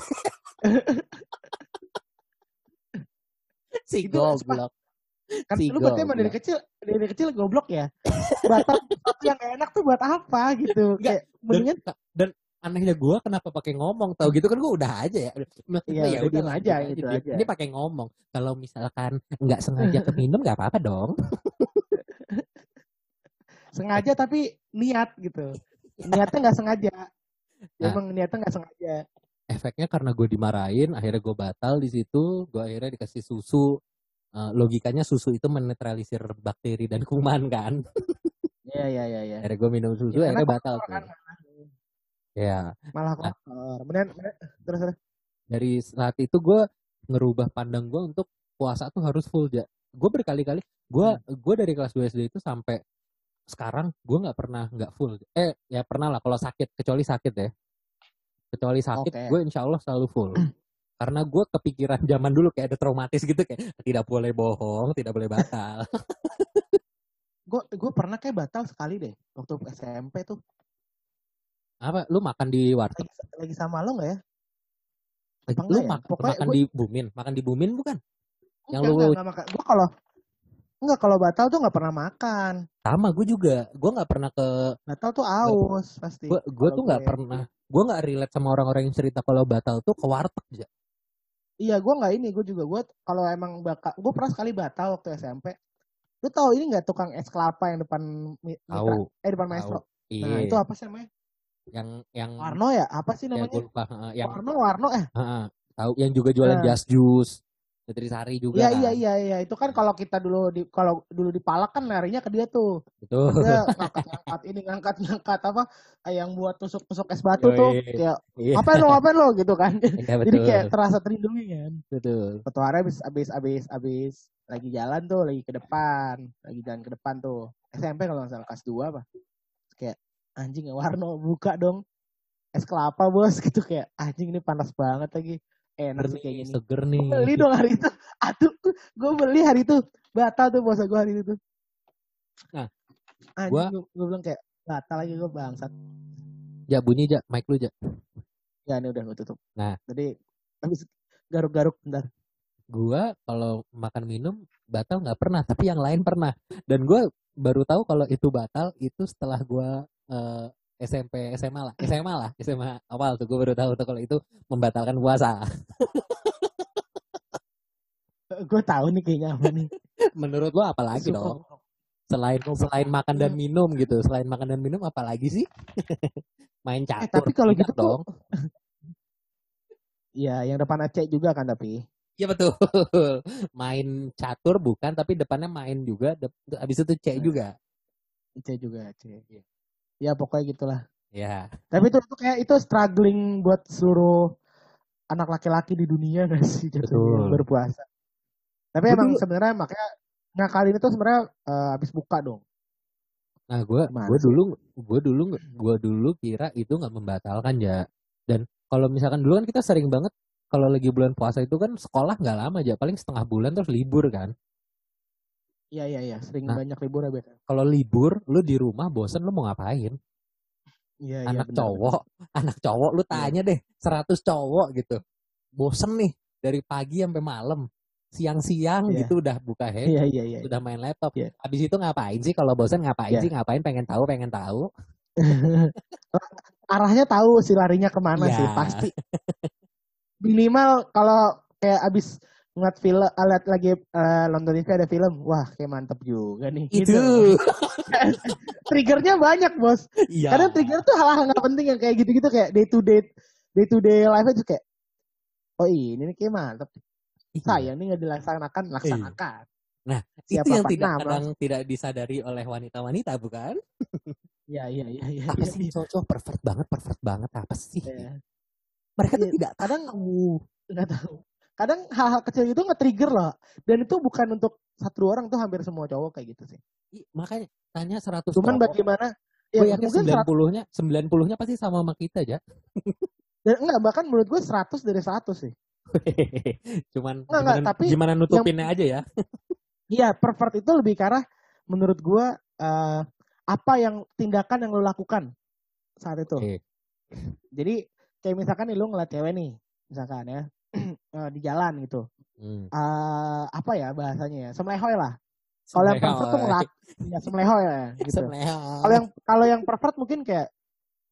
Si Itu goblok Kan Si lu berarti emang dari goblok. kecil dari kecil goblok ya. Sesuatu yang gak enak tuh buat apa gitu. Enggak, Kayak mendingan dan, dan anehnya gue kenapa pakai ngomong tau gitu kan gue udah aja ya Iya, ya udah diem lah, aja gitu diem. aja. ini pakai ngomong kalau misalkan nggak sengaja keminum nggak apa-apa dong sengaja tapi niat gitu. Niatnya nggak sengaja. Nah. Emang niatnya nggak sengaja. efeknya karena gue dimarahin akhirnya gue batal di situ gue akhirnya dikasih susu Eh, logikanya susu itu menetralisir bakteri dan kuman kan Iya iya iya iya. akhirnya gue minum susu Ya, akhirnya batal tuh kan, ya malah Nah. kotor. Bener, bener. Terus terus. dari saat itu gue ngerubah pandang gue untuk puasa tuh harus full ya gue berkali-kali gue Hmm. gue dari kelas 2 SD itu sampai sekarang gue nggak pernah nggak full eh ya pernah lah kalau sakit kecuali sakit ya kecuali sakit Oke. gue insya Allah selalu full karena gue kepikiran zaman dulu kayak ada traumatis gitu kayak tidak boleh bohong tidak boleh batal Gue gue pernah kayak batal sekali deh waktu SMP tuh. apa lu makan di warteg Lagi, lagi sama lo nggak ya? Lagi- lu ya? mak- Pokoknya makan gua- di bumin makan di bumin bukan Yang Enggak, lu- enggak, enggak. Gue kalau Enggak kalau batal tuh nggak pernah makan. Sama gue juga. Gue nggak pernah ke. Batal tuh aus pasti. Gue tuh nggak pernah. Gue nggak relate sama orang-orang yang cerita kalau batal tuh ke warteg aja. Iya, gue nggak ini, gue juga gue kalau emang bakal, gue pernah sekali batal waktu SMP. Lu tahu ini nggak tukang es kelapa yang depan Mi- Mitra? Eh depan Maestro. Iya. Nah itu apa sih namanya? Yang yang Warno ya? Apa sih ya namanya? lupa. Heeh, yang Warno, Warno eh. tahu yang juga jualan Nah. jas jus. Nutrisari juga. Iya kan. iya iya iya itu kan kalau kita dulu di kalau dulu di Palak kan larinya ke dia tuh. Betul. Dia ngangkat-ngangkat ini ngangkat-ngangkat apa eh, yang buat tusuk-tusuk es batu tuh Yoi. kayak Iya. ngapain lo ngapain lo gitu kan. Iya, Jadi kayak terasa terlindungi kan. betul. Suatu hari abis abis abis abis lagi jalan tuh lagi ke depan lagi jalan ke depan tuh SMP kalau nggak salah kelas 2 apa kayak anjing ya Warno buka dong es kelapa bos gitu kayak anjing ini panas banget lagi enak kayak nih, gini seger nih. Gua beli dong hari itu aduh gue beli hari itu batal tuh puasa gue hari itu Nah, gua- gue bilang kayak batal lagi gue bangsat Ja bunyi ja, mic lu ja. ya ini udah gue tutup Nah. jadi habis garuk-garuk bentar Gua kalau makan minum batal nggak pernah, tapi yang lain pernah. Dan gua baru tahu kalau itu batal itu setelah gua eh, SMP SMA lah, SMA lah, SMA awal tuh gua baru tahu tuh kalau itu membatalkan puasa. gue tahu nih kayaknya apa nih Menurut lo apa lagi dong? Selain selain makan dan minum gitu, selain makan dan minum apa lagi sih? Main catur. eh tapi kalau gitu tuh Iya, yang depan Aceh juga kan tapi. Iya betul. Main catur bukan, tapi depannya main juga. dep- Habis itu C Nah. juga. Aceh juga Aceh. Ya pokoknya gitulah. Ya. Tapi itu, itu kayak itu struggling buat seluruh anak laki-laki di dunia gak sih jatuhnya Betul. berpuasa. Tapi Gua emang sebenarnya makanya nah kali ini tuh sebenarnya eh, habis buka dong. Nah, gue gue dulu gue dulu gue dulu kira itu nggak membatalkan ya. Dan kalau misalkan dulu kan kita sering banget kalau lagi bulan puasa itu kan sekolah nggak lama aja, paling setengah bulan terus libur kan. Iya iya iya, sering Nah. banyak libur ya. Kalau libur, lu di rumah bosen lu mau ngapain? Iya iya. anak cowok, anak cowok lu Iya. tanya deh, 100 cowok gitu. Bosen nih dari pagi sampai malam. Siang-siang Iya. gitu udah buka benar. HP, Iya iya iya. udah main laptop. Iya. Habis itu ngapain sih kalau bosen ngapain Iya. sih? Ngapain pengen tahu, pengen tahu. Arahnya tahu sih larinya ke mana Iya. sih pasti. Minimal kalau kayak abis ngeliat film, ah, liat lagi eh, nonton TV ada film, wah kayak mantep juga nih. Itu. Gitu. Triggernya banyak bos. Iya. Kadang trigger tuh hal-hal nggak penting yang kayak gitu-gitu kayak day to day day to day life itu kayak oh ini nih kayak mantep. Iya. Sayang nih nggak dilaksanakan, laksanakan. Nah, Siapa itu yang tidak kadang tidak disadari oleh wanita-wanita bukan? Iya iya iya iya. Apa iya, sih iya. cowok pervert banget, pervert banget apa sih? Iya. Mereka tuh Iya, tidak kadang nggak tahu. Kadang hal-hal kecil itu nge-trigger loh. Dan itu bukan untuk satu orang tuh hampir semua cowok kayak gitu sih. Ih, makanya tanya 100 Cuman cowok. bagaimana Gue ya yakin mungkin 90-nya 90-nya pasti sama sama kita aja. Dan enggak, bahkan menurut gue 100 dari 100 sih. Cuman Enggak, gimana, enggak, tapi gimana nutupinnya aja ya. Iya, pervert itu lebih ke arah menurut gue eh, apa yang tindakan yang lo lakukan saat itu. Oke. Jadi kayak misalkan nih lo ngeliat cewek nih, misalkan ya eh, di jalan gitu. Hmm. Eh, apa ya bahasanya ya? Semlehoy lah. Kalau yang pervert tuh ngelak, ya semlehoy ya gitu. Kalau yang kalau yang pervert mungkin kayak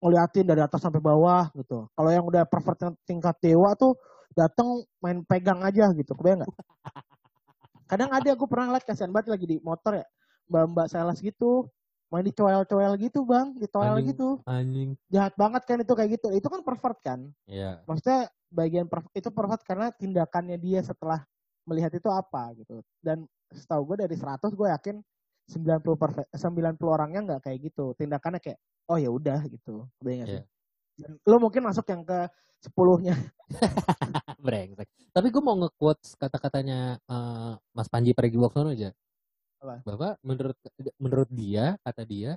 ngeliatin dari atas sampai bawah gitu. Kalau yang udah pervert tingkat dewa tuh datang main pegang aja gitu. Kebayang nggak? Kadang ada gue pernah ngeliat kasihan banget lagi di motor ya. Mbak-mbak sales gitu. Main di coel-coel gitu bang. Di toel Anjing. gitu. anjing. Jahat banget kan itu kayak gitu. Itu kan pervert kan. Iya. Maksudnya bagian pervert, itu pervert karena tindakannya dia setelah melihat itu apa gitu. Dan setahu gue dari 100 gue yakin 90 perfe- 90 orangnya nggak kayak gitu. Tindakannya kayak oh ya udah gitu. Kebayang sih? Iya. Dan lo mungkin masuk yang ke sepuluhnya. Brengsek. Tapi gue mau nge-quotes kata-katanya eh, Mas Panji Pragiwaksono aja. Apa? Bahwa menurut menurut dia, kata dia,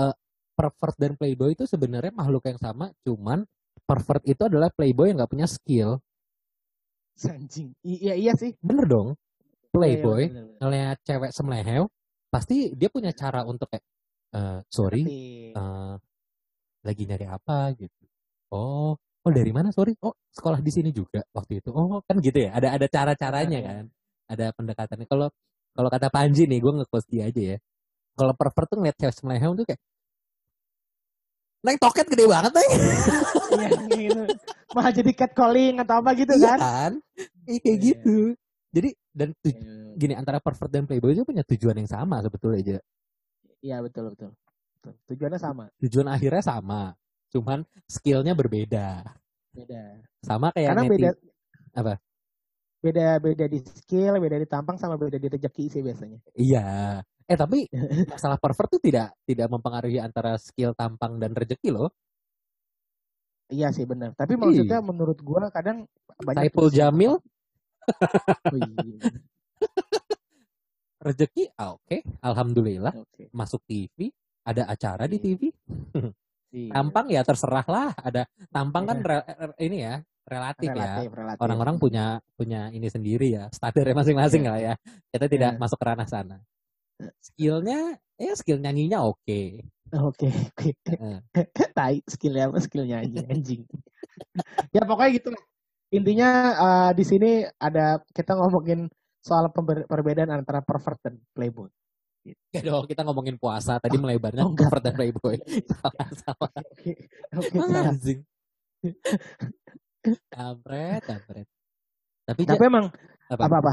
eh, pervert dan playboy itu sebenarnya makhluk yang sama, cuman pervert itu adalah playboy yang nggak punya skill. Anjing. Iya iya sih. Bener dong. Playboy Iya, iya, ngeliat cewek semlehew, pasti dia punya cara untuk kayak, "Eh, sorry, eh, lagi nyari apa gitu. Oh, oh dari mana? Sorry. Oh, sekolah di sini juga waktu itu. Oh, kan gitu ya. Ada ada cara-caranya Iya. kan. Ada pendekatannya. Kalau kalau kata Panji nih gue nge-post dia aja ya kalau pervert tuh ngeliat cewek semelehem tuh kayak Neng toket gede banget neng Iya, gitu. Malah jadi catcalling atau apa gitu Iya kan. kan Iya kayak Iya. gitu Jadi dan tuj- Iya, gini antara pervert dan playboy itu punya tujuan yang sama sebetulnya aja Iya betul betul. Betul. Tujuannya sama. Tujuan akhirnya sama Cuman skillnya berbeda Beda. Sama kayak Karena neti- beda Apa? Beda beda di skill, beda di tampang sama beda di rezeki sih biasanya. Iya. Eh tapi masalah pervert tuh tidak tidak mempengaruhi antara skill tampang dan rezeki loh. Iya sih benar. Tapi maksudnya menurut gua kadang banyak Saiful Jamil Oh, iya. rezeki ah, oke, alhamdulillah Oke. masuk TV, ada acara di Iya. TV. Iya. Tampang ya terserah lah, ada tampang kan re- re- ini ya relatif, ya. relatif, relatif. Orang-orang punya punya ini sendiri ya, standarnya masing-masing Iya. lah ya. Kita tidak Iya. masuk ke ranah sana. Skillnya, ya skill nyanyinya oke. Oke, oke. Tai skillnya apa skillnya aja anjing. ya pokoknya gitu lah. Intinya eh, di sini ada kita ngomongin soal perbedaan antara pervert dan playboy. Ya dong, kita ngomongin puasa tadi melebarnya oh, pervert dan playboy. salah. Oke, oke. salah. Kampret, kampret. Tapi Tapi Ja, emang apa? apa apa?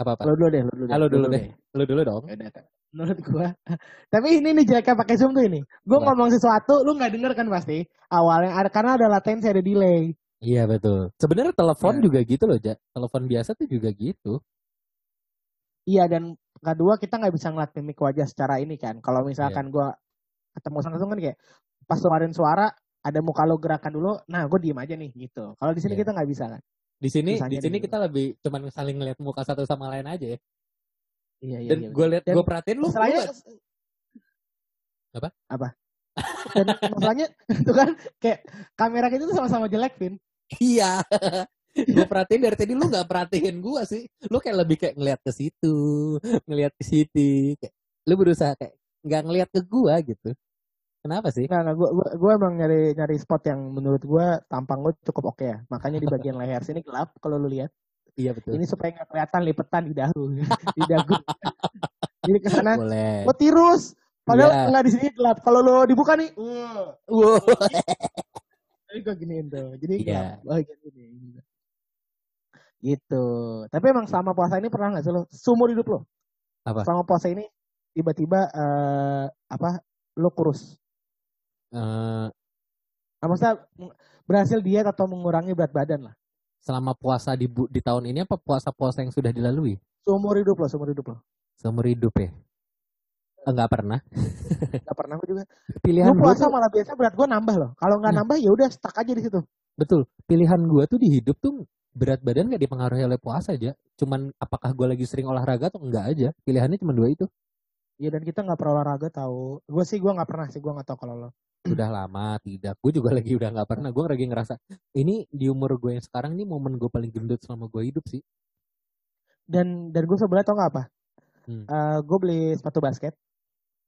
Apa apa? Lu dulu deh, lu dulu deh. Halo lu dulu deh. Lu dulu dong. Ya udah, menurut gua. Tapi ini nih jeleknya pakai Zoom tuh ini. Gua Apa? ngomong sesuatu lu nggak denger kan pasti. Awalnya ada karena ada latensi, ada delay. Iya betul. Sebenarnya telepon Ya. juga gitu loh, Ja. Telepon biasa tuh juga gitu. Iya dan kedua kita nggak bisa ngeliat mimik wajah secara ini kan. Kalau misalkan gua ketemu langsung kan kayak pas lu ngeluarin suara ada muka lo gerakan dulu, nah gue diem aja nih gitu. Kalau di sini Iya. kita nggak bisa kan. Di sini Susahnya di sini di- kita lebih cuman saling ngeliat muka satu sama lain aja ya. Iya iya. Dan iya, gue liat gue perhatiin lu, masalahnya nggak- Apa? Apa? Dan masalahnya itu kan kayak kamera kita tuh sama-sama jelek, Vin. iya. gue perhatiin dari tadi lu nggak perhatiin gue sih. Lu kayak lebih kayak ngeliat ke situ, ngeliat ke situ. Kayak, lu berusaha kayak nggak ngeliat ke gua gitu. Kenapa sih? Nggak, gue gua, gua emang nyari nyari spot yang menurut gue tampang gue cukup oke ya. Makanya di bagian leher sini gelap kalau lu lihat. Iya betul. Ini supaya nggak kelihatan lipetan di dagu, di dagu. Jadi ke sana, Boleh. oh tirus. Padahal Iya. nggak di sini gelap. Kalau lo dibuka nih, uh, Wow. Jadi gue giniin tuh. Jadi Iya. gelap. Oh, gini. Gitu. Tapi emang selama puasa ini pernah nggak sih lo seumur hidup lo? Apa? Selama puasa ini tiba-tiba eh, apa? Lo kurus. Eh, Nah, maksudnya berhasil diet atau mengurangi berat badan lah. selama puasa di di tahun ini apa puasa-puasa yang sudah dilalui? Seumur hidup lo, seumur hidup lo. Seumur hidup ya? Enggak pernah. Gak pernah gue juga. Pilihan Gue gua puasa tuh, malah biasa berat gue nambah loh. Kalau nggak Nah. nambah ya udah stuck aja di situ. betul. Pilihan gua tuh di hidup tuh berat badan gak dipengaruhi oleh puasa aja. Cuman apakah gua lagi sering olahraga atau enggak aja. Pilihannya cuma dua itu. Ya dan kita nggak pernah olahraga tahu. Gue sih gue nggak pernah sih gue nggak tahu kalau lo. Udah lama tidak. Gue juga lagi udah nggak pernah. Gue lagi ngerasa ini di umur gue yang sekarang nih momen gue paling gendut selama gue hidup sih. Dan dan gue sebenarnya tau nggak apa? Hmm. gue beli sepatu basket.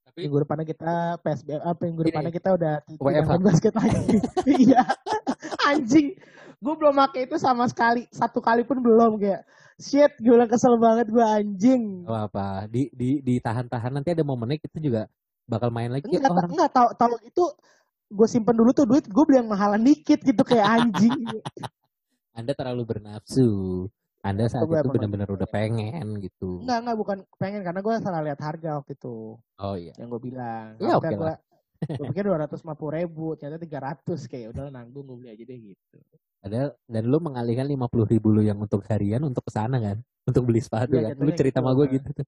Tapi Minggu depannya kita PSBM apa minggu Ini, depannya kita udah tidak WFH. main basket lagi. Iya. Anjing. Gue belum pakai itu sama sekali. Satu kali pun belum kayak shit gue bilang kesel banget gue anjing. apa apa di di ditahan-tahan nanti ada momennya kita juga bakal main lagi. Enggak, Orang enggak tahu tahu itu gue simpen dulu tuh duit gue beli yang mahalan dikit gitu kayak anjing. Anda terlalu bernafsu. Anda saat itu benar-benar udah pengen gitu. enggak enggak bukan pengen karena gue salah lihat harga waktu itu Oh iya. yang gue bilang. Ya, Harga oke gue gue pikir dua ratus lima puluh ribu ternyata tiga ratus kayak udah nanggung gue beli aja deh gitu. Ada dan lu mengalihkan lima puluh ribu lu yang untuk harian untuk ke sana kan, untuk beli sepatu Iya, kan. Lu cerita gitu, sama gue gitu tuh.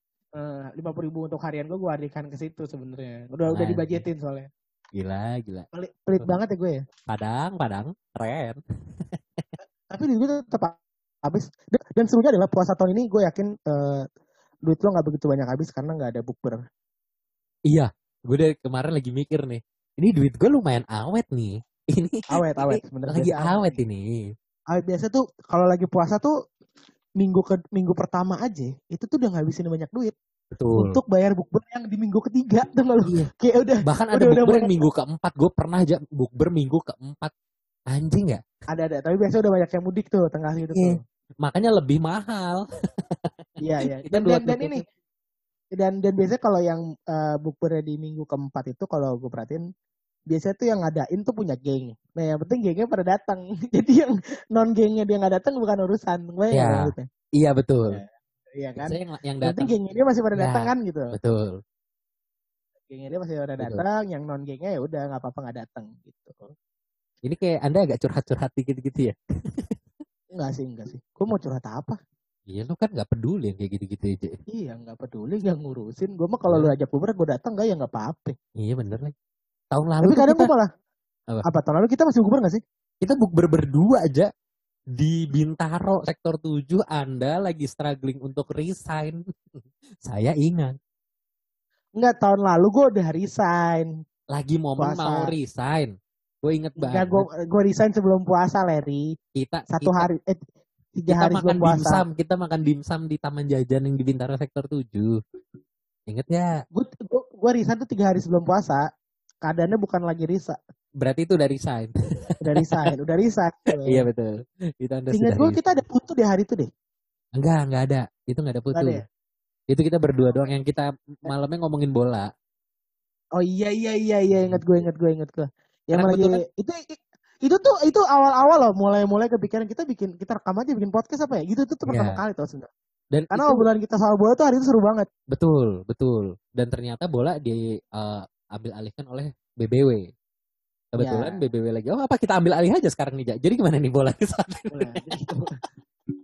Lima puluh ribu untuk harian gue gue alihkan ke situ sebenarnya. Udah udah Anjing. dibajetin soalnya. Gila, gila. Pelit, pelit banget ya gue ya. Padang, Padang, keren. Tapi duit gue tetap habis. Dan, dan serunya adalah puasa tahun ini gue yakin eh, duit lo nggak begitu banyak habis karena nggak ada bukber. Iya, gue dari kemarin lagi mikir nih. Ini duit gue lumayan awet nih. Ini Awet awet ini sebenarnya. lagi Biasa awet ini. awet biasa tuh kalau lagi puasa tuh minggu ke minggu pertama aja itu tuh udah ngabisin banyak duit Betul. untuk bayar bukber yang di minggu ketiga tuh kalau Iya. kayak udah Bahkan ada Udah- udah bukber yang banyak. minggu keempat. Gue pernah aja bukber minggu keempat. Anjing ya? ada ada tapi biasa udah banyak yang mudik tuh tengah gitu Iya. tuh Makanya lebih mahal. iya iya dan, dan, dan ini dan dan biasanya kalau yang uh, bukbernya di minggu keempat itu kalau gue perhatiin biasanya tuh yang ngadain tuh punya geng. Nah yang penting gengnya pada datang. Jadi yang non gengnya dia nggak datang bukan urusan. Gue ya. gitu. Iya betul. Ya, iya kan. Yang, yang datang. gengnya dia masih pada ya, datang kan gitu. Betul. Gengnya dia masih pada datang. Yang non gengnya ya udah nggak apa-apa nggak datang gitu. Ini kayak anda agak curhat-curhat dikit-gitu ya? enggak sih, enggak sih. Gue mau curhat apa? Iya lu kan gak peduli yang kayak gitu-gitu aja. Iya gak peduli gak ngurusin. Gue mah kalau lu ajak puber gue datang gak ya gak apa-apa. Iya bener lah. Tahun lalu Tapi kadang kita... gue malah. Apa? apa? Tahun lalu kita masih bukber gak sih? Kita bukber berdua aja. Di Bintaro sektor 7 Anda lagi struggling untuk resign. Saya ingat. Enggak tahun lalu gue udah resign. Lagi momen puasa. mau resign. Gue inget banget. Enggak, gue, gue resign sebelum puasa, Larry. Kita satu kita, hari, eh, tiga kita hari makan dimsum, kita makan dimsum di Taman Jajan yang di Bintaro sektor 7. Ingat ya? Gue gue resign tuh tiga hari sebelum puasa. Keadaannya bukan lagi risa. Berarti itu udah resign. udah resign, udah resign. iya betul. Itu anda Ingat gue kita ada putu di hari itu deh. Enggak, enggak ada. Itu enggak ada putu. Ada ya? Itu kita berdua doang yang kita malamnya ngomongin bola. Oh iya iya iya iya ingat gue ingat gue ingat gue. Yang lagi kan? itu itu tuh itu awal-awal loh mulai-mulai kepikiran kita bikin kita rekam aja bikin podcast apa ya gitu itu tuh pertama yeah. kali tuh sebenarnya dan karena itu, obrolan kita soal bola tuh hari itu seru banget betul betul dan ternyata bola di uh, ambil alihkan oleh BBW kebetulan yeah. BBW lagi oh apa kita ambil alih aja sekarang nih jadi gimana nih bola saat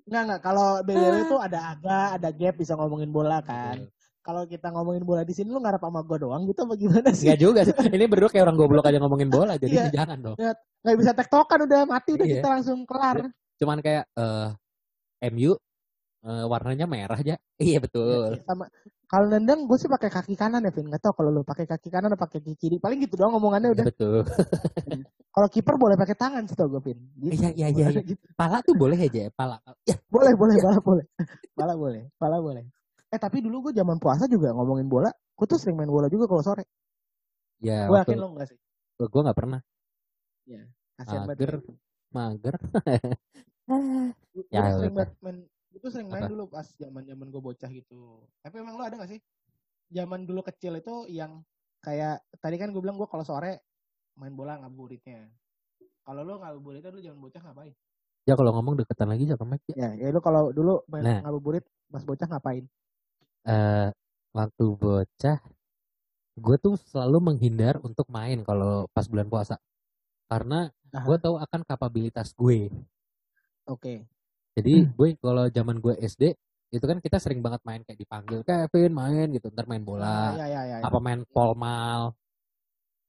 Enggak enggak kalau BBW tuh ada aga ada gap bisa ngomongin bola kan kalau kita ngomongin bola di sini lu ngarep sama gue doang gitu apa gimana sih? Gak juga sih. Ini berdua kayak orang goblok aja ngomongin bola jadi iya. jangan dong. Ya, gak bisa tektokan udah mati udah iya. kita langsung kelar. Cuman kayak uh, eh, MU uh, warnanya merah aja. Iya betul. Ya, sama kalau nendang gue sih pakai kaki kanan ya Vin. Gak tau kalau lu pakai kaki kanan atau pakai kaki kiri. Paling gitu doang ngomongannya udah. Betul. kalau kiper boleh pakai tangan sih tau gue Vin. Gitu. Iya iya iya. iya. Gitu. Pala tuh boleh aja ya pala. Ya. Boleh boleh pala boleh. Pala boleh. Pala boleh. Eh tapi dulu gue zaman puasa juga ngomongin bola, gue tuh sering main bola juga kalau sore. Ya. Gue yakin lo enggak sih? Gue gak pernah. Ya. Mager. Mager. ya, gue sering main, tuh sering main Apa? dulu pas zaman zaman gue bocah gitu. Tapi emang lo ada gak sih? Zaman dulu kecil itu yang kayak tadi kan gue bilang gue kalau sore main bola ngabuburitnya. Kalau lo ngabuburitnya dulu zaman bocah ngapain? Ya kalau ngomong deketan lagi sama Mike ya. Ya, lo kalau dulu main nah. ngabuburit pas bocah ngapain? uh, waktu bocah gue tuh selalu menghindar untuk main kalau pas bulan puasa karena gue tahu akan kapabilitas gue. Oke. Okay. Jadi hmm. gue kalau zaman gue SD itu kan kita sering banget main kayak dipanggil Kevin main gitu. Ntar main bola. Ah, ya, ya, ya, apa main polmal?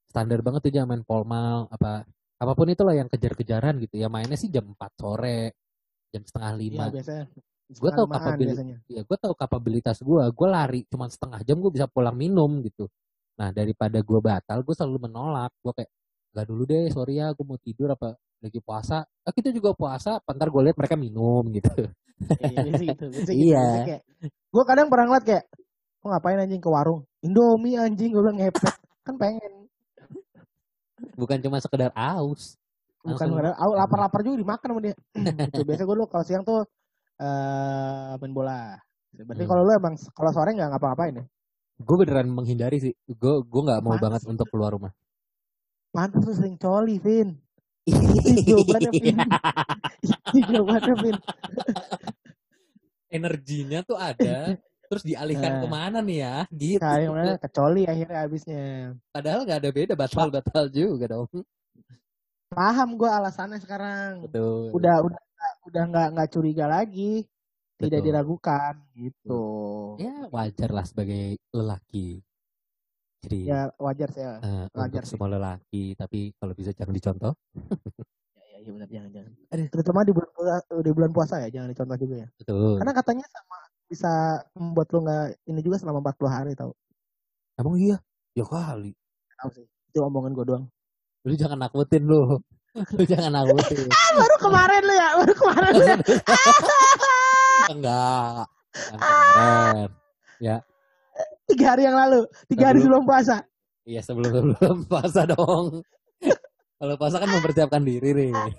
Standar banget tuh jangan main polmal apa apa pun itulah yang kejar-kejaran gitu. Ya mainnya sih jam 4 sore jam setengah lima. Ya, biasanya. Gue tau kapabilitas ya gue tau kapabilitas gue. Gue lari cuma setengah jam gue bisa pulang minum gitu. Nah daripada gue batal gue selalu menolak. Gue kayak gak dulu deh sorry ya gue mau tidur apa lagi puasa ah, kita juga puasa pantar gue lihat mereka minum gitu iya gitu, gitu. iya gue kadang pernah ngeliat kayak gue ngapain anjing ke warung Indomie anjing gue bilang ngepet kan pengen bukan cuma sekedar aus bukan sekedar aus lapar-lapar juga dimakan sama dia gitu. biasa gue lu kalau siang tuh uh, main bola. Berarti hmm. kalau lu emang kalau sore nggak ngapa-ngapain ya? Gue beneran menghindari sih. Gue gue nggak mau banget untuk keluar rumah. Pantas lu sering coli, Vin. Itu jawabannya, Vin. Itu jawabannya, Vin. Energinya tuh ada, terus dialihkan nah. ke mana nih ya? Gitu. Nah, mana kecoli akhirnya habisnya. Padahal nggak ada beda, batal-batal juga dong. Paham gue alasannya sekarang. Betul. Udah udah udah nggak nggak curiga lagi tidak Betul. diragukan gitu ya wajar lah sebagai lelaki jadi ya wajar sih ya. Uh, wajar untuk sih. semua lelaki tapi kalau bisa jangan dicontoh. Ya, ya, ya benar jangan jangan. Terutama di bulan di bulan puasa ya jangan dicontoh juga ya. Betul. karena katanya sama bisa membuat lo nggak ini juga selama 40 hari tau. Emang iya? Ya kali. Tahu sih itu omongan gue doang. Lu jangan nakutin lu. Lu jangan nakutin. Ah, baru kemarin lu ya baru kemarin lu ya. Enggak. Kemarin ya tiga hari yang lalu tiga sebelum, hari sebelum puasa iya sebelum sebelum puasa dong kalau puasa kan mempersiapkan diri nih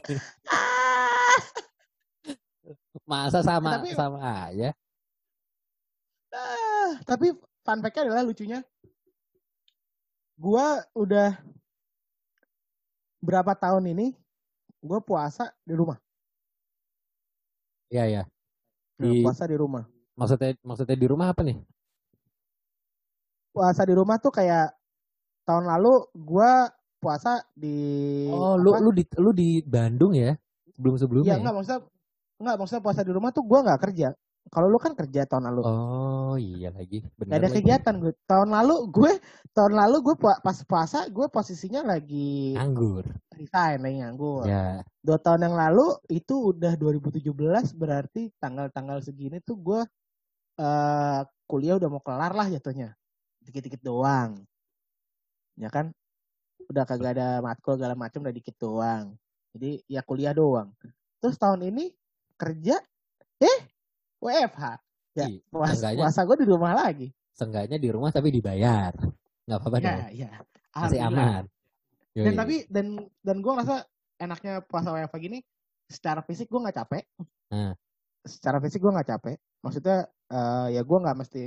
masa sama tapi, sama aja uh, tapi fun fact-nya adalah lucunya gua udah berapa tahun ini gua puasa di rumah. Iya ya. Nah, Di- puasa di rumah. Maksudnya maksudnya di rumah apa nih? Puasa di rumah tuh kayak tahun lalu gua puasa di Oh, lu apa? lu di lu di Bandung ya? Sebelum sebelumnya. Iya enggak maksudnya enggak maksudnya puasa di rumah tuh gua nggak kerja. Kalau lu kan kerja tahun lalu. Oh, iya lagi. Gak Bener ada lagi. kegiatan gue. Tahun lalu gue tahun lalu gue pas puasa gue posisinya lagi Nganggur. resign lagi nganggur. Ya. Dua tahun yang lalu itu udah 2017 berarti tanggal-tanggal segini tuh gue eh kuliah udah mau kelar lah jatuhnya. Dikit-dikit doang. Ya kan? Udah kagak ada matkul segala macam udah dikit doang. Jadi ya kuliah doang. Terus tahun ini kerja eh WFH. Ya, puasa, puasa gue di rumah lagi. Seenggaknya di rumah tapi dibayar. Nggak apa-apa dong. Ya, ya. Masih aman. Dan Yoi. tapi dan dan gue ngerasa enaknya puasa WFH gini secara fisik gue nggak capek. Hmm. Secara fisik gue nggak capek. Maksudnya eh, ya gue nggak mesti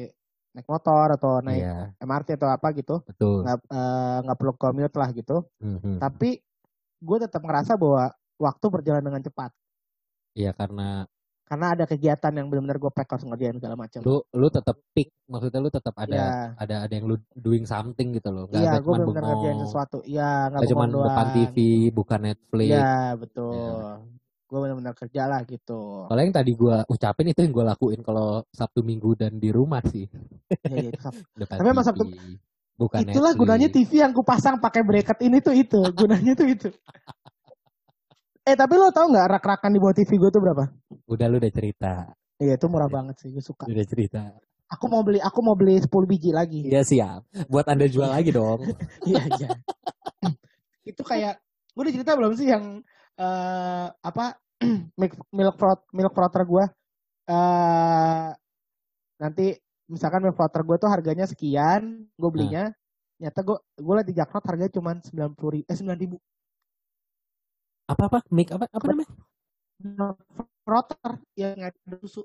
naik motor atau naik Iya, MRT atau apa gitu. betul. Nggak eh, nggak perlu commute lah gitu. Mhm. Tapi gue tetap ngerasa bahwa waktu berjalan dengan cepat. Iya, karena Karena ada kegiatan yang benar-benar gue pack harus ngerjain segala macam. lu lu tetap pick, maksudnya lu tetap ada Iya, ada ada yang lu doing something gitu loh. Nggak iya nggak gue cuma benar-benar ngerjain bengong. sesuatu. Iya, nggak Nggak cuma bengong depan. TV, buka Netflix. Iya, betul. Gue benar-benar kerja lah gitu. Kalau yang tadi gua ucapin itu yang gua lakuin kalau Sabtu Minggu dan di rumah sih. Iya, iya, Sabtu. Depan Tapi emang Sabtu- buka Itulah Netflix. gunanya TV yang ku pasang pakai bracket ini tuh itu. Gunanya tuh itu. Eh tapi lo tau nggak rak-rakan di bawah TV gue tuh berapa? Udah lu udah cerita. Iya itu murah banget sih gue suka. Udah cerita. Aku mau beli aku mau beli 10 biji lagi. Iya siap. Buat Anda jual lagi dong. Iya iya. itu kayak gue udah cerita belum sih yang eh apa milk milk frot milk frother gue eh nanti misalkan milk frother gue tuh harganya sekian gue belinya nyata gue gue liat di Jaknot harganya cuma sembilan puluh ribu eh sembilan ribu Apa apa? Mic apa apa namanya? frother yang ada susu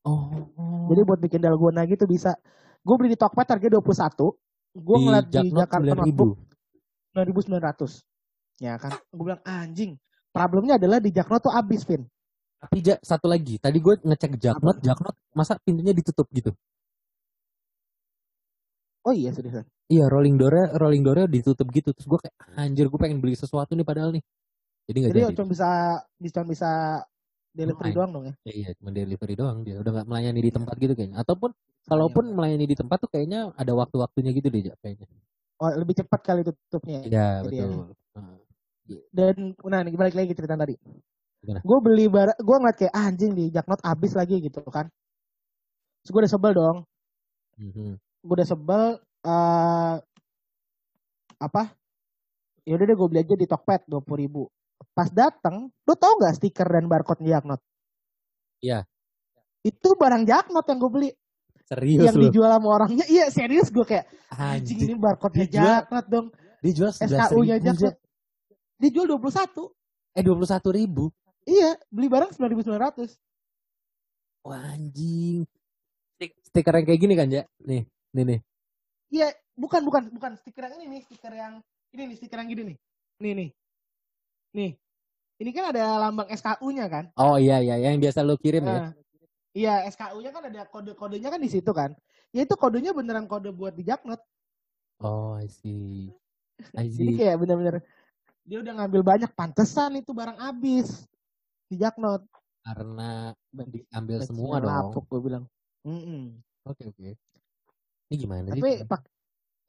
Oh. Jadi buat bikin dalgona gitu bisa. Gue beli di Tokped harganya 21. Gue di ngeliat di Jakarta 9000. Notebook 9900. Ya kan. Gue bilang anjing. Problemnya adalah di Jaknot tuh abis, Vin. Tapi ja, satu lagi, tadi gue ngecek Jaknot, Jaknot masa pintunya ditutup gitu? Oh iya seriusan. Iya, rolling door rolling door ditutup gitu. Terus gue kayak anjir gue pengen beli sesuatu nih padahal nih. Jadi nggak Jadi jadi. cuma bisa cuma bisa delivery doang dong ya. Ya, iya, cuma delivery doang dia. Udah nggak melayani di tempat gitu kayaknya. Ataupun kalaupun melayani di tempat tuh kayaknya ada waktu-waktunya gitu deh, kayaknya. Oh, lebih cepat kali tutupnya. Iya, Jadi ya. betul. Nah, Dan nah nih balik lagi cerita tadi. Gue beli barang, gue ngeliat kayak ah, anjing di Jaknot abis lagi gitu kan. Terus gue udah sebel dong. mhm. gue udah sebel eh apa ya udah deh gue beli aja di Tokped dua puluh ribu pas datang lu tau nggak stiker dan barcode Jaknot Iya. itu barang Jaknot yang gue beli Serius yang lu. dijual sama orangnya iya serius gue kayak anjing Anjing. ini barcode Jaknot dong Dijual SKU nya Jaknot dijual dua puluh satu Eh, dua puluh satu ribu. iya beli barang sembilan ribu sembilan ratus Wah, anjing. Stik- Stiker yang kayak gini kan, Ja? Nih, nih, nih. iya bukan bukan bukan stiker yang ini nih stiker yang ini nih stiker yang gini nih nih nih nih ini kan ada lambang SKU nya kan Oh iya, iya. Yang biasa lu kirim ya? Nah, Iya, SKU-nya kan ada kode-kodenya kan di situ kan. Ya itu kodenya beneran kode buat di Jaknot. Oh, I see. I Jadi see. kayak bener-bener dia udah ngambil banyak pantesan itu barang habis di Jaknot. Karena diambil semua dong. lapuk gue bilang. Oke, oke. Ini gimana sih? Tapi pak-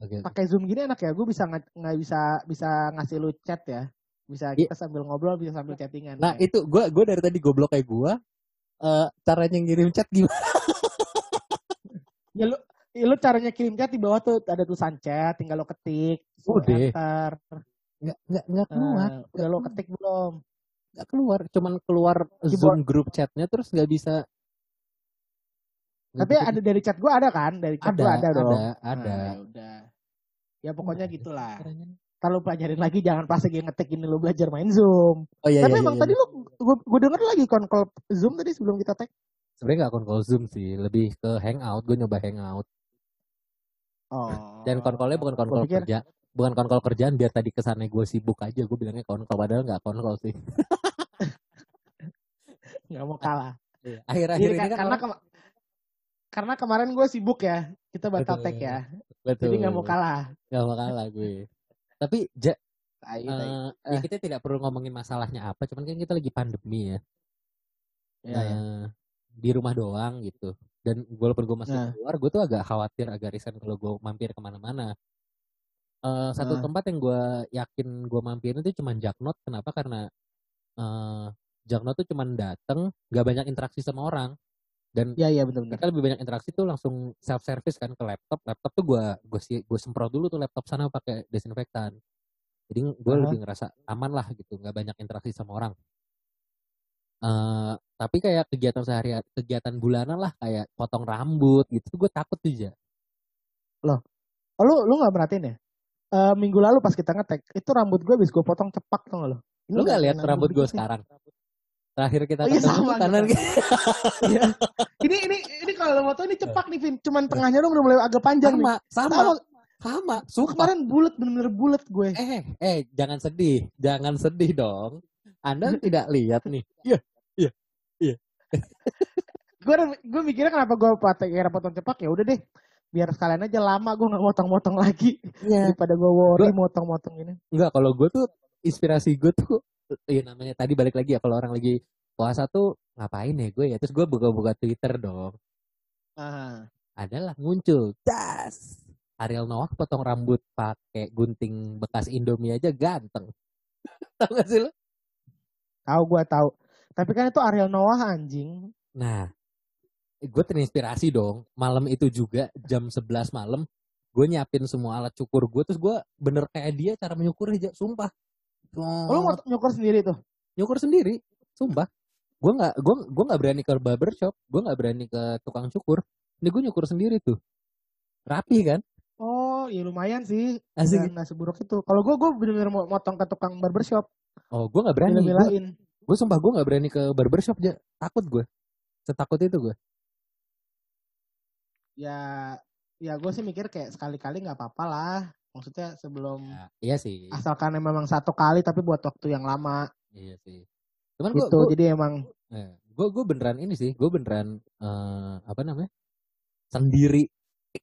oke. pakai Zoom gini enak ya. Gue bisa nggak bisa bisa ngasih lu chat ya. Bisa Iya. kita sambil ngobrol, bisa sambil chattingan. Nah, ya. itu gua gua dari tadi goblok kayak gua eh caranya ngirim chat gimana? ya lu ya lu caranya kirim chat di bawah tuh ada tulisan chat, tinggal lo ketik, Udah. Nggak nggak nggak keluar. Nah, udah lo ketik belum? Nggak keluar, cuman keluar Zoom grup chatnya terus nggak bisa. Tapi bisa ada dari chat gue ada kan? Dari chat ada, gue ada, dong. ada, ada. Nah, ya udah. Ya pokoknya Ada gitulah. Kalau pelajarin lagi jangan pas lagi ngetik ini lu belajar main Zoom. Oh iya, Tapi iya, emang iya, tadi iya. lu gue, gue denger lagi kon call Zoom tadi sebelum kita tag. sebenarnya nggak call Zoom sih, lebih ke hangout. Gue nyoba hangout. Oh. Dan konkolnya bukan Gua konkol kerja, bukan konkol kerjaan biar tadi kesannya gue sibuk aja. Gue bilangnya konkol padahal nggak konkol sih. nggak mau kalah. Akhir-akhir Iya, ini kan, karena kema- karena kemarin gue sibuk ya. Kita batal tag ya. betul. Jadi nggak mau kalah. Nggak mau kalah gue. Tapi ja, Tai, tai. eh, ya kita tidak perlu ngomongin masalahnya apa, cuman kan kita lagi pandemi ya. Ya, ya. Eh, di rumah doang gitu. Dan walaupun gue masih Nah. keluar, gue tuh agak khawatir, agak resign kalau gue mampir ke mana-mana. Eh, satu Nah. tempat yang gue yakin gue mampirin itu cuman Jaknot. Kenapa? Karena eh Jaknot tuh cuman dateng, gak banyak interaksi sama orang. Dan Ya, iya benar-benar. mereka lebih banyak interaksi tuh langsung self service kan ke laptop. Laptop tuh gue gue gue semprot dulu tuh laptop sana pakai desinfektan. Jadi gue Aha. lebih ngerasa aman lah gitu, nggak banyak interaksi sama orang. eh tapi kayak kegiatan sehari kegiatan bulanan lah kayak potong rambut gitu gue takut tuh ya Oh, lu lu nggak merhatiin ya? Eh, minggu lalu pas kita ngetek itu rambut gue habis gue potong cepak tuh lo. lu gak lihat rambut gue sekarang? terakhir kita Oh iya, ketemu sama kanan gitu. Iya. ini ini ini kalau lo mau tahu ini cepak nih Vin. Cuman tengahnya dong udah mulai agak panjang nih. sama sama Sama. sama sumpah Kemarin bulat bener-bener bulat gue. eh eh jangan sedih jangan sedih dong anda tidak lihat nih iya Gue gue mikirnya kenapa gue pakai kira potong cepak ya udah deh. Biar sekalian aja lama gue nggak motong-motong lagi iya daripada gue worry motong-motong ini. Enggak, kalau gue tuh inspirasi gue tuh ya namanya tadi balik lagi ya kalau orang lagi puasa tuh ngapain ya gue ya terus gue buka-buka Twitter dong Ah. adalah muncul das Ariel Noah potong rambut pakai gunting bekas Indomie aja ganteng tau gak sih lo? Tahu gue tahu. Tapi kan itu Ariel Noah anjing. Nah gue terinspirasi dong malam itu juga jam 11 malam gue nyiapin semua alat cukur gue terus gue bener kayak dia cara menyukur aja sumpah. Oh, lu mau nyukur sendiri tuh? nyukur sendiri sumpah. Gue nggak gue gue nggak berani ke barbershop gue nggak berani ke tukang cukur. Ini gue nyukur sendiri tuh. Rapi kan? Oh, ya lumayan sih. asik. Nggak, seburuk itu. Kalau gue gue bener-bener mau motong ke tukang barbershop. oh gue nggak berani. Gue sumpah gue nggak berani ke barbershop aja takut gue setakut itu gue Ya, ya gue sih mikir kayak sekali-kali nggak apa-apa lah. Maksudnya sebelum ya, iya sih asalkan memang satu kali tapi buat waktu yang lama iya sih cuman gue gitu. Jadi emang gue gue beneran ini sih gue beneran eh, apa namanya sendiri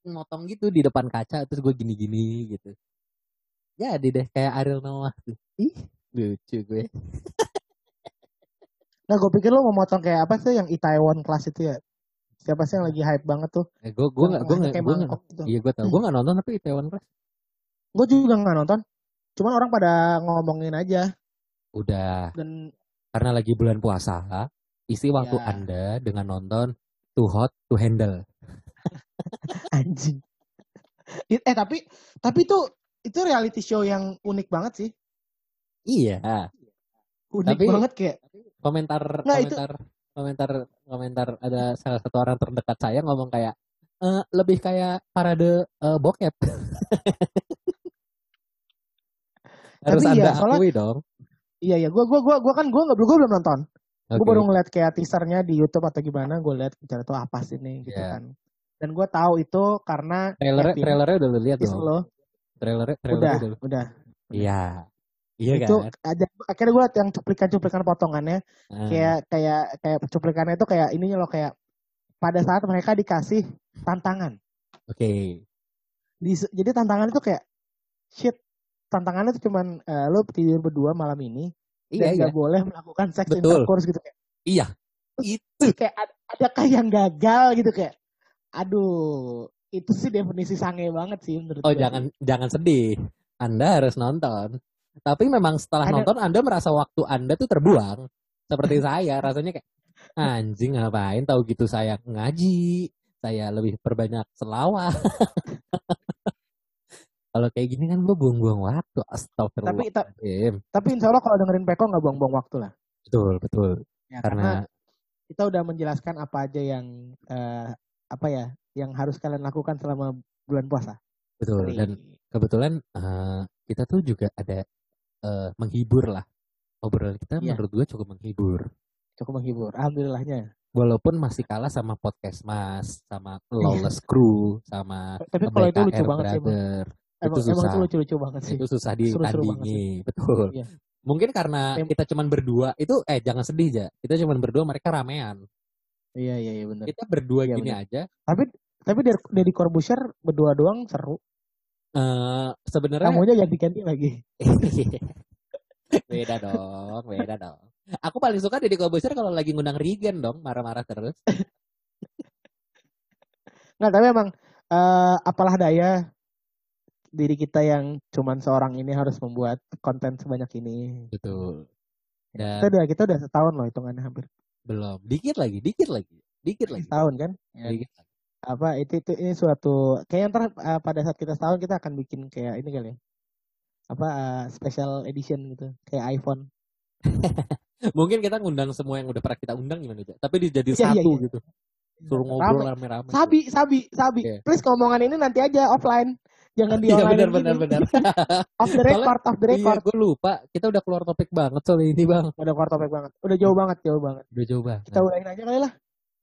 motong gitu di depan kaca terus gue gini-gini gitu jadi deh kayak Ariel Noah tuh ih lucu gue Nah, gue pikir lo mau motong kayak apa sih yang Itaewon Class itu ya? Siapa sih yang lagi hype banget tuh? Eh, gue gue nggak gue nggak gitu. iya gue tau gue nggak nonton tapi Itaewon Class Gue juga nggak nonton. Cuman orang pada ngomongin aja udah dan karena lagi bulan puasa isi waktu Ya. anda dengan nonton Too Hot to Handle anjing. Eh tapi tapi itu itu reality show yang unik banget sih. iya Unik Tapi- banget kayak komentar Nggak, itu- komentar komentar ada salah satu orang terdekat saya ngomong kayak "Eh, lebih kayak parade eh, bokep harus Tapi anda iya, soalnya- akui dong iya ya gue gua gua gua kan gue nggak gue belum nonton. Gue Oke. baru ngeliat kayak teasernya di YouTube atau gimana. Gue liat bicara tuh apa sih nih gitu Iya. kan. Dan gue tahu itu karena trailernya Kevin, trailernya udah lu lihat dong lo trailernya udah trailernya udah lu- udah iya iya itu kan? aja akhirnya gue yang cuplikan-cuplikan potongannya. Ah, kayak kayak kayak cuplikannya itu kayak ininya loh kayak pada saat mereka dikasih tantangan. oke. Di- jadi tantangan itu kayak shit tantangannya itu cuman eh, lo tidur berdua malam ini iya dan iya. nggak boleh melakukan seks Betul. intercourse gitu kayak. Iya itu. kayak ad- adakah yang gagal gitu kayak? Aduh itu sih definisi sange banget sih menurut oh gue. jangan jangan sedih. Anda harus nonton tapi memang setelah Ada- nonton anda merasa waktu anda tuh terbuang. Seperti saya rasanya kayak anjing ngapain tahu gitu saya ngaji saya lebih perbanyak selawat. Kalau kayak gini kan gue buang-buang waktu astagfirullahaladzim. tapi insya Allah kalau dengerin Peko nggak buang-buang waktu lah. Betul betul. Ya, karena karena kita udah menjelaskan apa aja yang eh, apa ya yang harus kalian lakukan selama bulan puasa. Betul dan Nih. kebetulan eh, kita tuh juga ada eh, menghibur lah obrolan kita Iya. menurut gue cukup menghibur cukup menghibur alhamdulillahnya walaupun masih kalah sama podcast mas sama lawless crew sama Tapi kalau itu lucu banget sih, Bang. Brother. Emang, itu emang susah itu lucu-lucu banget sih. itu susah ditandingi betul Iya. mungkin karena kita cuman berdua itu eh jangan sedih ya kita cuman berdua mereka ramean Iya iya iya benar. kita berdua Iya, gini bener. aja Tapi tapi dari Deddy Corbuzier berdua doang seru. Eh sebenarnya Tamunya ganti-ganti lagi. beda dong beda dong aku paling suka Deddy Corbuzier kalau lagi ngundang Regen dong marah-marah terus Nggak, tapi emang eh, apalah daya diri kita yang cuman seorang ini harus membuat konten sebanyak ini. betul Kita dan udah kita udah setahun loh hitungannya hampir belum dikit lagi dikit lagi dikit lagi setahun kan. Ya, dikit lagi. Apa itu itu ini suatu kayak ntar eh, pada saat kita setahun kita akan bikin kayak ini kali ya. Apa eh, special edition gitu kayak iPhone. mungkin kita ngundang semua yang udah pernah kita undang gimana aja tapi dijadi Iya, iya, satu iya. gitu suruh ngobrol Rame. rame-rame Sabi, sabi, sabi. Oke. Please ngomongan ini nanti aja offline. Jangan di iya online. benar benar benar Off the record, off the iya record. gue lupa kita udah keluar topik banget soal ini bang Udah keluar topik banget. Udah jauh banget, jauh banget. udah jauh banget Kita udahin aja kali lah.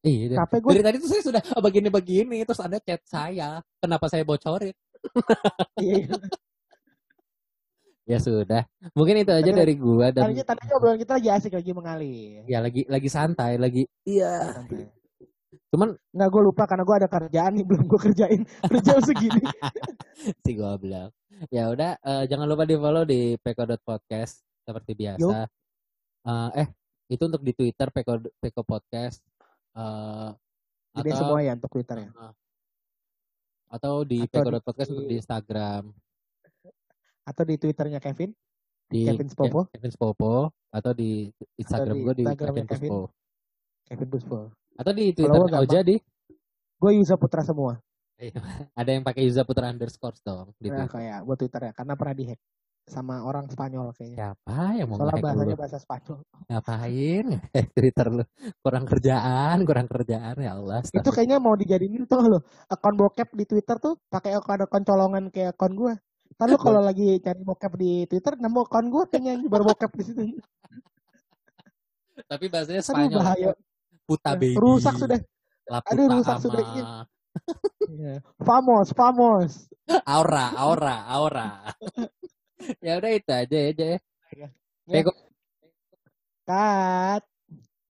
Iya. Capek gue. dari tadi tuh saya sudah oh, begini-begini terus ada chat saya kenapa saya bocorin Iya, iya. ya sudah mungkin itu aja Tapi- dari gua dan Tadinya tadinya obrolan kita lagi asik lagi mengalir. ya lagi lagi santai lagi iya Santai. cuman Nggak gue lupa karena gue ada kerjaan nih belum gue kerjain. Jam segini. si goblok ya udah eh, jangan lupa di follow di peko.podcast seperti biasa Eh, eh itu untuk di twitter peko peko podcast eh Jadi atau semua ya untuk Twitter ya. eh, atau di peko.podcast untuk di instagram Atau di Twitternya Kevin. di Kevin Spopo. Kevin Spopo atau di Instagram gue di Kevin Kevin. Spopo Kevin Buspo. atau di Twitter. Oja di Gue Yusa Putra semua. ada yang pakai Yuza Putra underscore dong di Nah, kayak buat Twitter ya. Karena pernah dihack sama orang Spanyol kayaknya. Siapa yang mau Soalnya bahasanya lu? bahasa Spanyol. Ngapain? Eh, Twitter lu. Kurang kerjaan, kurang kerjaan ya Allah. Itu kayaknya mau dijadiin tuh lo. Akun bokep di Twitter tuh pakai akun colongan kayak akun gue. Ntar lu kalau lagi cari bokep di Twitter nemu akun gue kayaknya yang berbokep di situ. Tapi bahasanya Aduh Spanyol. bahaya. Puta baby. Rusak sudah. La Aduh, rusak ama. sudah, iya. Iya. Famos, famos. Aura, aura, aura. Ya udah itu aja ya, Jay. Ya. Peko. Cut.